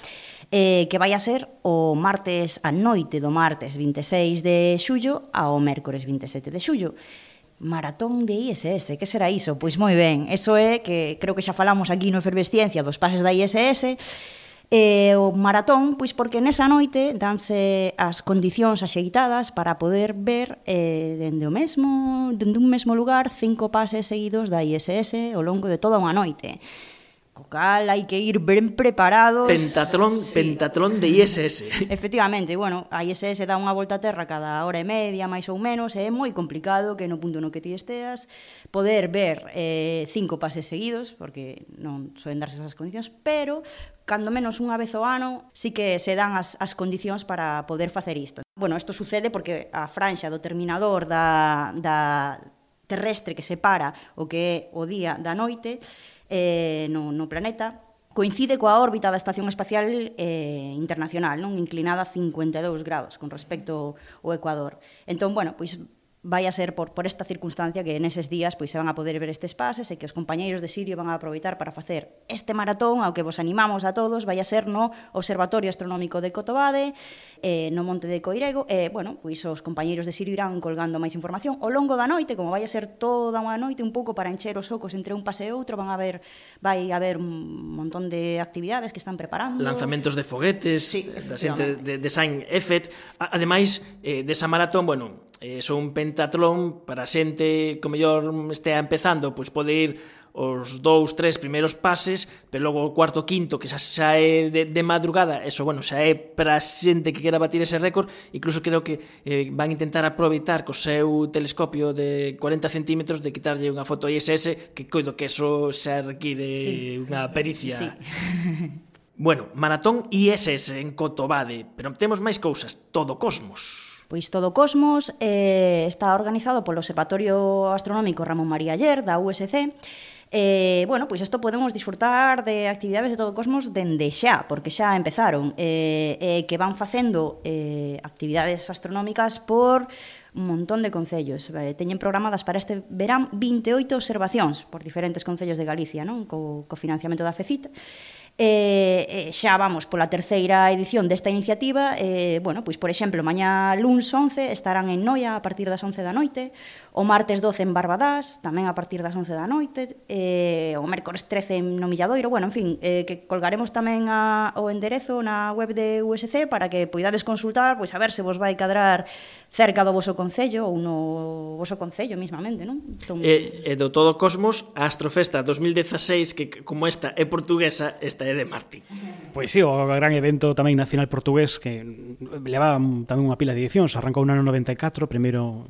eh, que vai a ser o martes a noite do martes 26 de xullo ao mércores 27 de xullo. Maratón de ISS, que será iso? Pois moi ben, eso é que creo que xa falamos aquí no Efervesciencia dos pases da ISS, E o maratón, pois porque nesa noite danse as condicións axeitadas para poder ver eh, dende o mesmo, dende un mesmo lugar cinco pases seguidos da ISS ao longo de toda unha noite. Co cal hai que ir ben preparados. Pentatlón, sí. pentatlón de ISS. [laughs] Efectivamente, bueno, a ISS dá unha volta a terra cada hora e media, máis ou menos, e é moi complicado que no punto no que ti esteas poder ver eh, cinco pases seguidos, porque non soen darse esas condicións, pero cando menos unha vez ao ano sí que se dan as, as condicións para poder facer isto. Bueno, isto sucede porque a franxa do terminador da, da terrestre que separa o que é o día da noite eh, no, no planeta, coincide coa órbita da Estación Espacial eh, Internacional, non inclinada a 52 grados con respecto ao Ecuador. Entón, bueno, pois vai a ser por, por esta circunstancia que neses días pois se van a poder ver estes pases e que os compañeiros de Sirio van a aproveitar para facer este maratón ao que vos animamos a todos vai a ser no Observatorio Astronómico de Cotobade eh, no Monte de Coirego e, eh, bueno, pois os compañeiros de Sirio irán colgando máis información. Ao longo da noite, como vai a ser toda unha noite un pouco para encher os ocos entre un pase e outro van a ver, vai a haber un montón de actividades que están preparando. Lanzamentos de foguetes sí, da xente de, de Saint Effet. Ademais eh, desa maratón, bueno, eh, son un pentatlón para xente que mellor estea empezando, pois pode ir os dous, tres primeiros pases, pero logo o cuarto, quinto, que xa, xa é de, de madrugada, eso, bueno, xa é para xente que quera batir ese récord, incluso creo que eh, van intentar aproveitar co seu telescopio de 40 centímetros de quitarlle unha foto ISS, que coido que eso xa require sí. unha pericia. Sí. bueno, maratón ISS en Cotobade, pero temos máis cousas, todo cosmos. Pois todo o cosmos eh, está organizado polo Observatorio Astronómico Ramón María Ayer, da USC, Eh, bueno, pois isto podemos disfrutar de actividades de todo o cosmos dende xa, porque xa empezaron, eh, eh, que van facendo eh, actividades astronómicas por un montón de concellos. Eh, teñen programadas para este verán 28 observacións por diferentes concellos de Galicia, non? Co, co financiamento da FECIT. Eh, eh, xa vamos pola terceira edición desta iniciativa, eh, bueno, pois por exemplo, mañá luns 11 estarán en Noia a partir das 11 da noite, o martes 12 en Barbadás, tamén a partir das 11 da noite, eh, o mércores 13 en no Milladoiro, bueno, en fin, eh, que colgaremos tamén a, o enderezo na web de USC para que poidades consultar, pois a ver se vos vai cadrar cerca do voso concello ou no voso concello mismamente, non? Entón... E, e do todo Cosmos, a Astrofesta 2016, que como esta é portuguesa, esta é de Martín. Pois sí, o gran evento tamén nacional portugués que levaba tamén unha pila de edicións, arrancou no ano 94, primeiro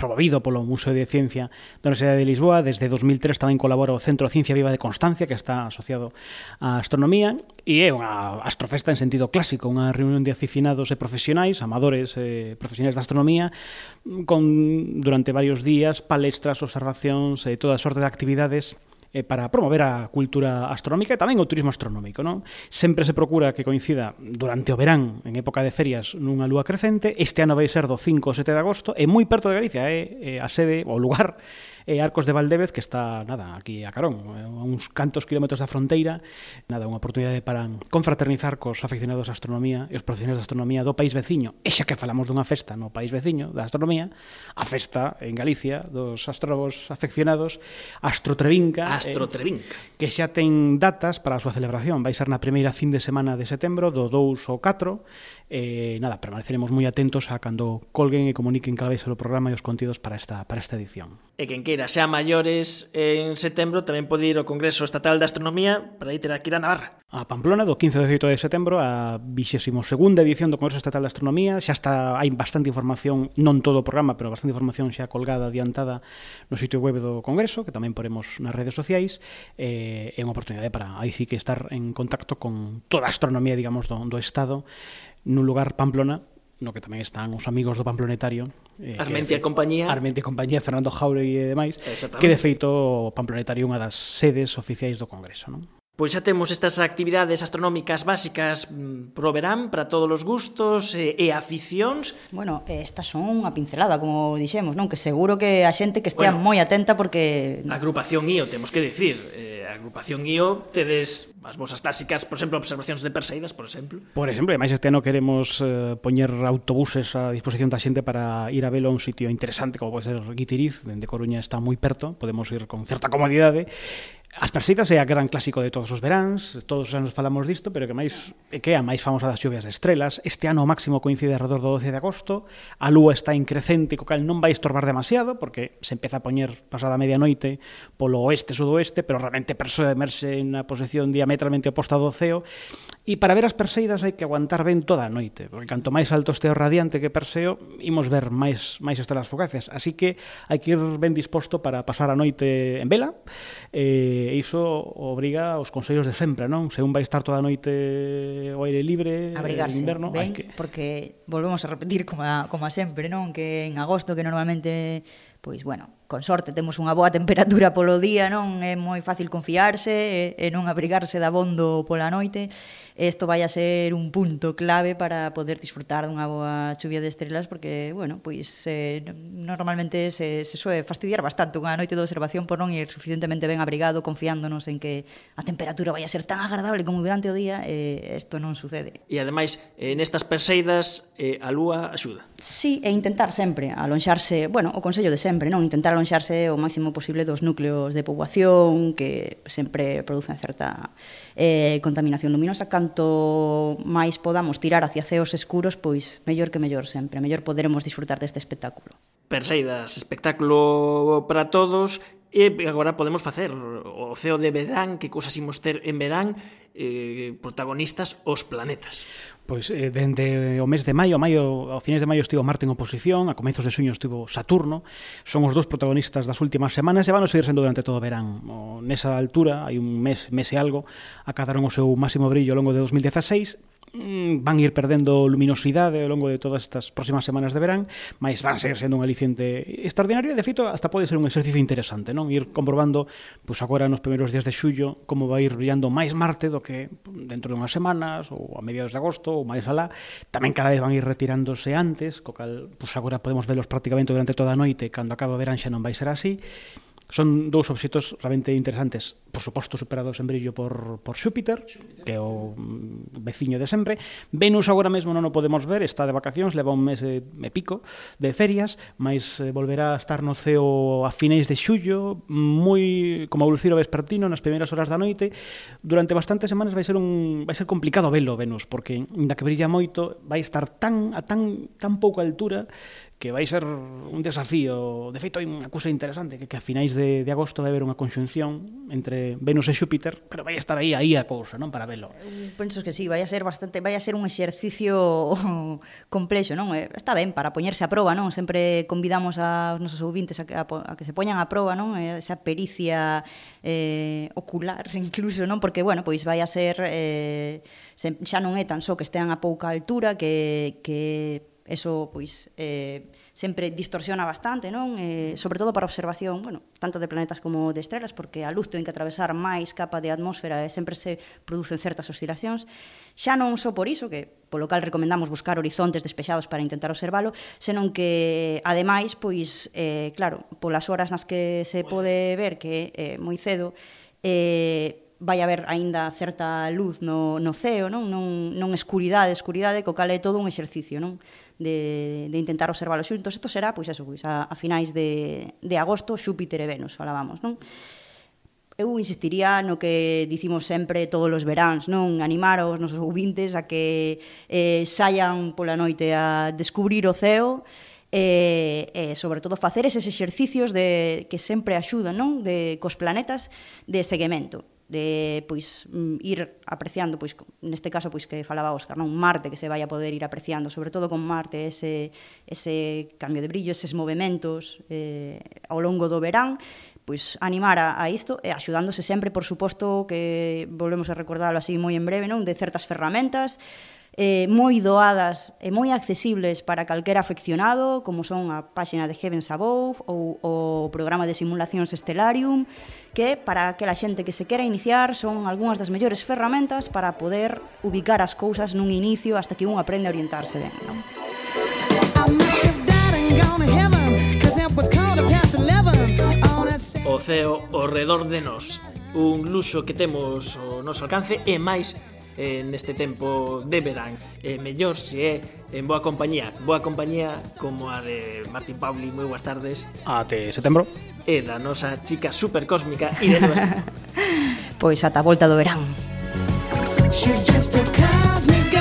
promovido polo Museo de Ciencia da Universidade de Lisboa. Desde 2003 tamén colabora o Centro de Ciencia Viva de Constancia, que está asociado á astronomía, e é unha astrofesta en sentido clásico, unha reunión de aficionados e profesionais, amadores e profesionais da astronomía, con durante varios días palestras, observacións e toda sorte de actividades eh, para promover a cultura astronómica e tamén o turismo astronómico. Non? Sempre se procura que coincida durante o verán, en época de ferias, nunha lúa crecente. Este ano vai ser do 5 ao 7 de agosto e moi perto de Galicia, é eh, a sede ou lugar e Arcos de Valdevez, que está, nada, aquí a Carón, a uns cantos kilómetros da fronteira, nada, unha oportunidade para confraternizar cos aficionados á astronomía e os profesionais de astronomía do país veciño. E xa que falamos dunha festa no país veciño da astronomía, a festa en Galicia dos astrólogos afeccionados, Astrotrevinca, Astrotrevinca. Eh, que xa ten datas para a súa celebración, vai ser na primeira fin de semana de setembro do 2 ao 4 eh, nada, permaneceremos moi atentos a cando colguen e comuniquen cada vez o programa e os contidos para esta, para esta edición. E quen queira, sea maiores en setembro, tamén pode ir ao Congreso Estatal de Astronomía para ir aquí a Navarra. A Pamplona, do 15 ao 18 de setembro, a 22 edición do Congreso Estatal de Astronomía. Xa está, hai bastante información, non todo o programa, pero bastante información xa colgada, adiantada no sitio web do Congreso, que tamén poremos nas redes sociais. Eh, é unha oportunidade para aí sí que estar en contacto con toda a astronomía, digamos, do, do Estado nun lugar Pamplona, no que tamén están os amigos do Pamplonetario, eh, Armentia e Compañía. Armentia e Compañía, Fernando Jauregui e demais, que de feito o Pamplonetario é unha das sedes oficiais do Congreso, non? Pois xa temos estas actividades astronómicas básicas mm, pro verán para todos os gustos e, e aficións. Bueno, estas son unha pincelada, como dixemos, non? Que seguro que a xente que estea bueno, moi atenta porque... A agrupación IO, temos que dicir. Eh, agrupación guío tedes as vosas clásicas, por exemplo, observacións de perseidas, por exemplo. Por exemplo, e máis este ano queremos eh, poñer autobuses a disposición da xente para ir a velo a un sitio interesante como pode ser Guitiriz, dende Coruña está moi perto, podemos ir con certa comodidade As Perseidas é a gran clásico de todos os veráns, todos os anos falamos disto, pero que máis que é a máis famosa das lluvias de estrelas. Este ano o máximo coincide alrededor do 12 de agosto, a lúa está en crecente, co cal non vai estorbar demasiado, porque se empeza a poñer pasada medianoite polo oeste-sudoeste, pero realmente persoa emerxe na posición diametralmente oposta do ceo, E para ver as Perseidas hai que aguantar ben toda a noite, porque canto máis alto este o radiante que Perseo, imos ver máis máis estelas fugaces, así que hai que ir ben disposto para pasar a noite en vela, eh, E iso obriga os consellos de sempre, non? Se un vai estar toda a noite ao aire libre, eh, Abrigarse, en inverno, ben, que... porque volvemos a repetir como a, como a sempre, non? Que en agosto que normalmente pois bueno, con sorte temos unha boa temperatura polo día, non? É moi fácil confiarse e, e non abrigarse da bondo pola noite Isto vai a ser un punto clave para poder disfrutar dunha boa chuvia de estrelas porque, bueno, pois eh, normalmente se, se soe fastidiar bastante unha noite de observación por non ir suficientemente ben abrigado confiándonos en que a temperatura vai a ser tan agradable como durante o día e eh, isto non sucede. E ademais, eh, nestas perseidas eh, a lúa axuda. Sí, e intentar sempre alonxarse, bueno, o consello de sempre, non intentar alonxarse o máximo posible dos núcleos de poboación que sempre producen certa eh, contaminación luminosa, canto máis podamos tirar hacia ceos escuros, pois mellor que mellor sempre, mellor poderemos disfrutar deste espectáculo. Perseidas, espectáculo para todos, E agora podemos facer o ceo de verán, que cousas imos ter en verán, eh, protagonistas os planetas. Pois eh, dende eh, o mes de maio, a maio, ao fines de maio estivo Marte en oposición, a comezos de suño estivo Saturno, son os dous protagonistas das últimas semanas e van a seguir sendo durante todo o verán. O, nesa altura, hai un mes, mes e algo, acadaron o seu máximo brillo ao longo de 2016, mm, van ir perdendo luminosidade ao longo de todas estas próximas semanas de verán, mas van ser sendo un aliciente extraordinario e de feito hasta pode ser un exercicio interesante, non? Ir comprobando pois agora nos primeiros días de xullo como vai ir brillando máis Marte do que dentro de unhas semanas ou a mediados de agosto ou máis alá, tamén cada vez van ir retirándose antes, co cal, pois agora podemos velos prácticamente durante toda a noite, cando acaba o verán xa non vai ser así, Son dous obxetos realmente interesantes, por suposto superados en brillo por, por Xúpiter, Xúpiter, que é o mm, veciño de sempre. Venus agora mesmo non o podemos ver, está de vacacións, leva un mes e, e pico de ferias, mas eh, volverá a estar no ceo a finéis de xullo, moi como o luciro vespertino nas primeiras horas da noite. Durante bastantes semanas vai ser un vai ser complicado velo Venus, porque inda que brilla moito vai estar tan a tan tan pouca altura que vai ser un desafío. De feito, hai unha cousa interesante, que, que a finais de, de agosto vai haber unha conxunción entre Venus e Xúpiter, pero vai estar aí aí a cousa, non? Para velo. Penso que sí, vai a ser bastante, vai a ser un exercicio [laughs] complexo, non? Eh, está ben para poñerse a proba, non? Sempre convidamos aos nosos ouvintes a que, a, a que se poñan a proba, non? Eh, esa pericia eh, ocular [laughs] incluso, non? Porque, bueno, pois vai a ser eh, xa non é tan só que estean a pouca altura, que, que eso pois eh, sempre distorsiona bastante, non? Eh, sobre todo para observación, bueno, tanto de planetas como de estrelas, porque a luz ten que atravesar máis capa de atmósfera e sempre se producen certas oscilacións. Xa non só por iso, que polo cal recomendamos buscar horizontes despexados para intentar observalo, senón que, ademais, pois, eh, claro, polas horas nas que se pois. pode ver que eh, moi cedo, eh, vai haber aínda certa luz no, no ceo, non? Non, non escuridade, escuridade, co cal é todo un exercicio, non? de, de intentar observalo xuntos. Entón, isto será, pois, eso, pois, a, a finais de, de agosto, Xúpiter e Venus, falábamos, non? eu insistiría no que dicimos sempre todos os veráns, non animar os nosos ouvintes a que eh, saian pola noite a descubrir o ceo, eh, e, eh, eh, sobre todo facer eses exercicios de que sempre axudan, non, de cos planetas de seguimento de pois mm, ir apreciando pois neste caso pois que falaba Óscar, non, Marte que se vai a poder ir apreciando, sobre todo con Marte ese ese cambio de brillo, eses movementos eh ao longo do verán, pois animar a, a isto e axudándose sempre, por suposto, que volvemos a recordarlo así moi en breve, non, de certas ferramentas eh, moi doadas e moi accesibles para calquera afeccionado, como son a páxina de Heavens Above ou o programa de simulacións Stellarium, que para aquela xente que se quera iniciar son algunhas das mellores ferramentas para poder ubicar as cousas nun inicio hasta que un aprende a orientarse ben. Non? O ceo ao redor de nós un luxo que temos ao noso alcance e máis eh, neste tempo de verán. Eh, mellor se é en boa compañía, boa compañía como a de Martín Pauli, moi boas tardes. Ate setembro. E da nosa chica supercósmica e de [laughs] Pois ata a volta do verán. She's just a cosmic girl.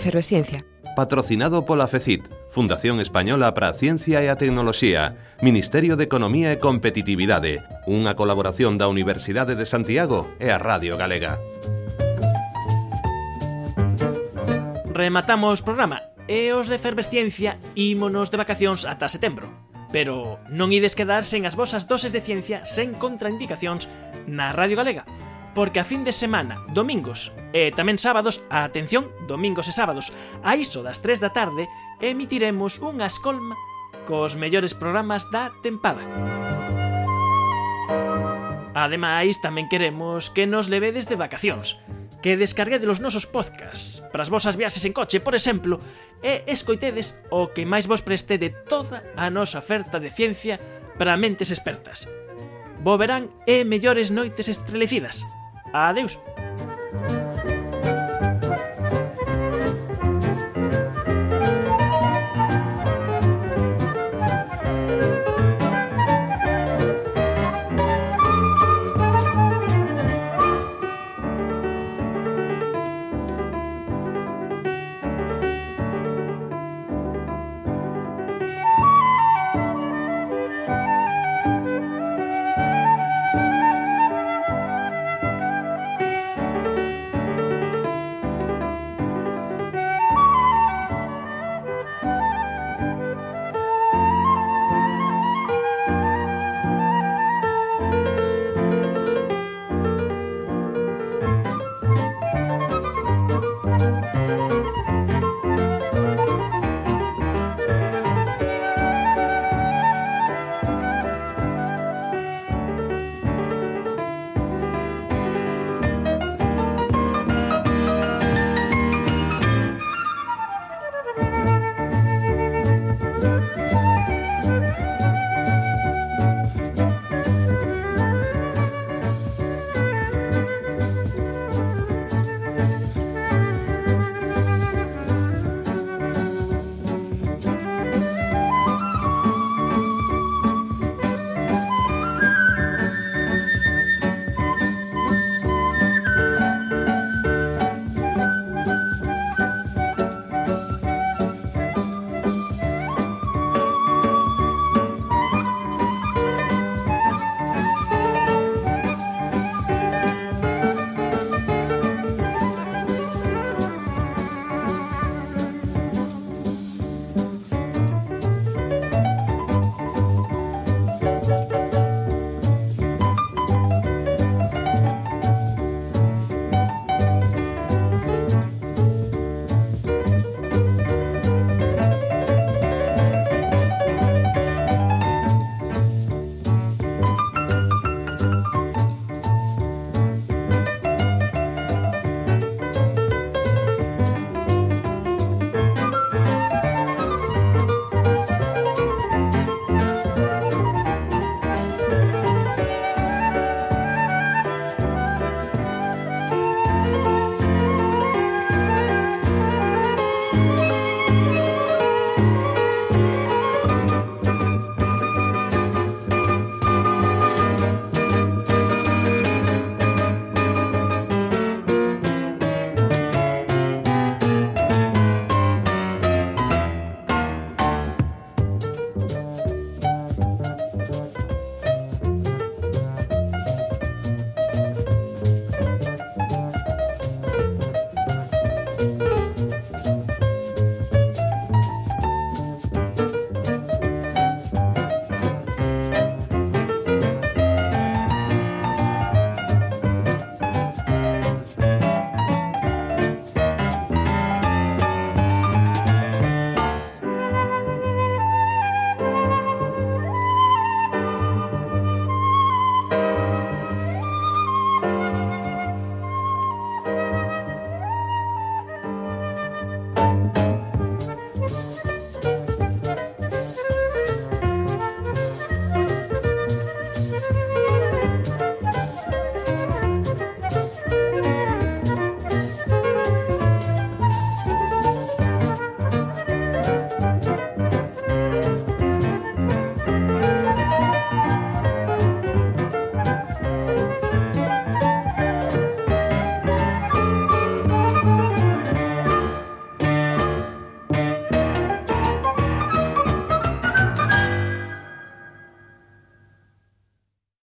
efervesciencia. Patrocinado pola FECIT, Fundación Española para a Ciencia e a Tecnoloxía, Ministerio de Economía e Competitividade, unha colaboración da Universidade de Santiago e a Radio Galega. Rematamos programa e os de efervesciencia ímonos de vacacións ata setembro. Pero non ides quedar sen as vosas doses de ciencia sen contraindicacións na Radio Galega porque a fin de semana, domingos e tamén sábados, a atención, domingos e sábados, a iso das 3 da tarde, emitiremos unha escolma cos mellores programas da tempada. Ademais, tamén queremos que nos levedes de vacacións, que descarguedes os nosos podcasts para as vosas viaxes en coche, por exemplo, e escoitedes o que máis vos preste de toda a nosa oferta de ciencia para mentes expertas. Bo verán e mellores noites estrelecidas. Adeus!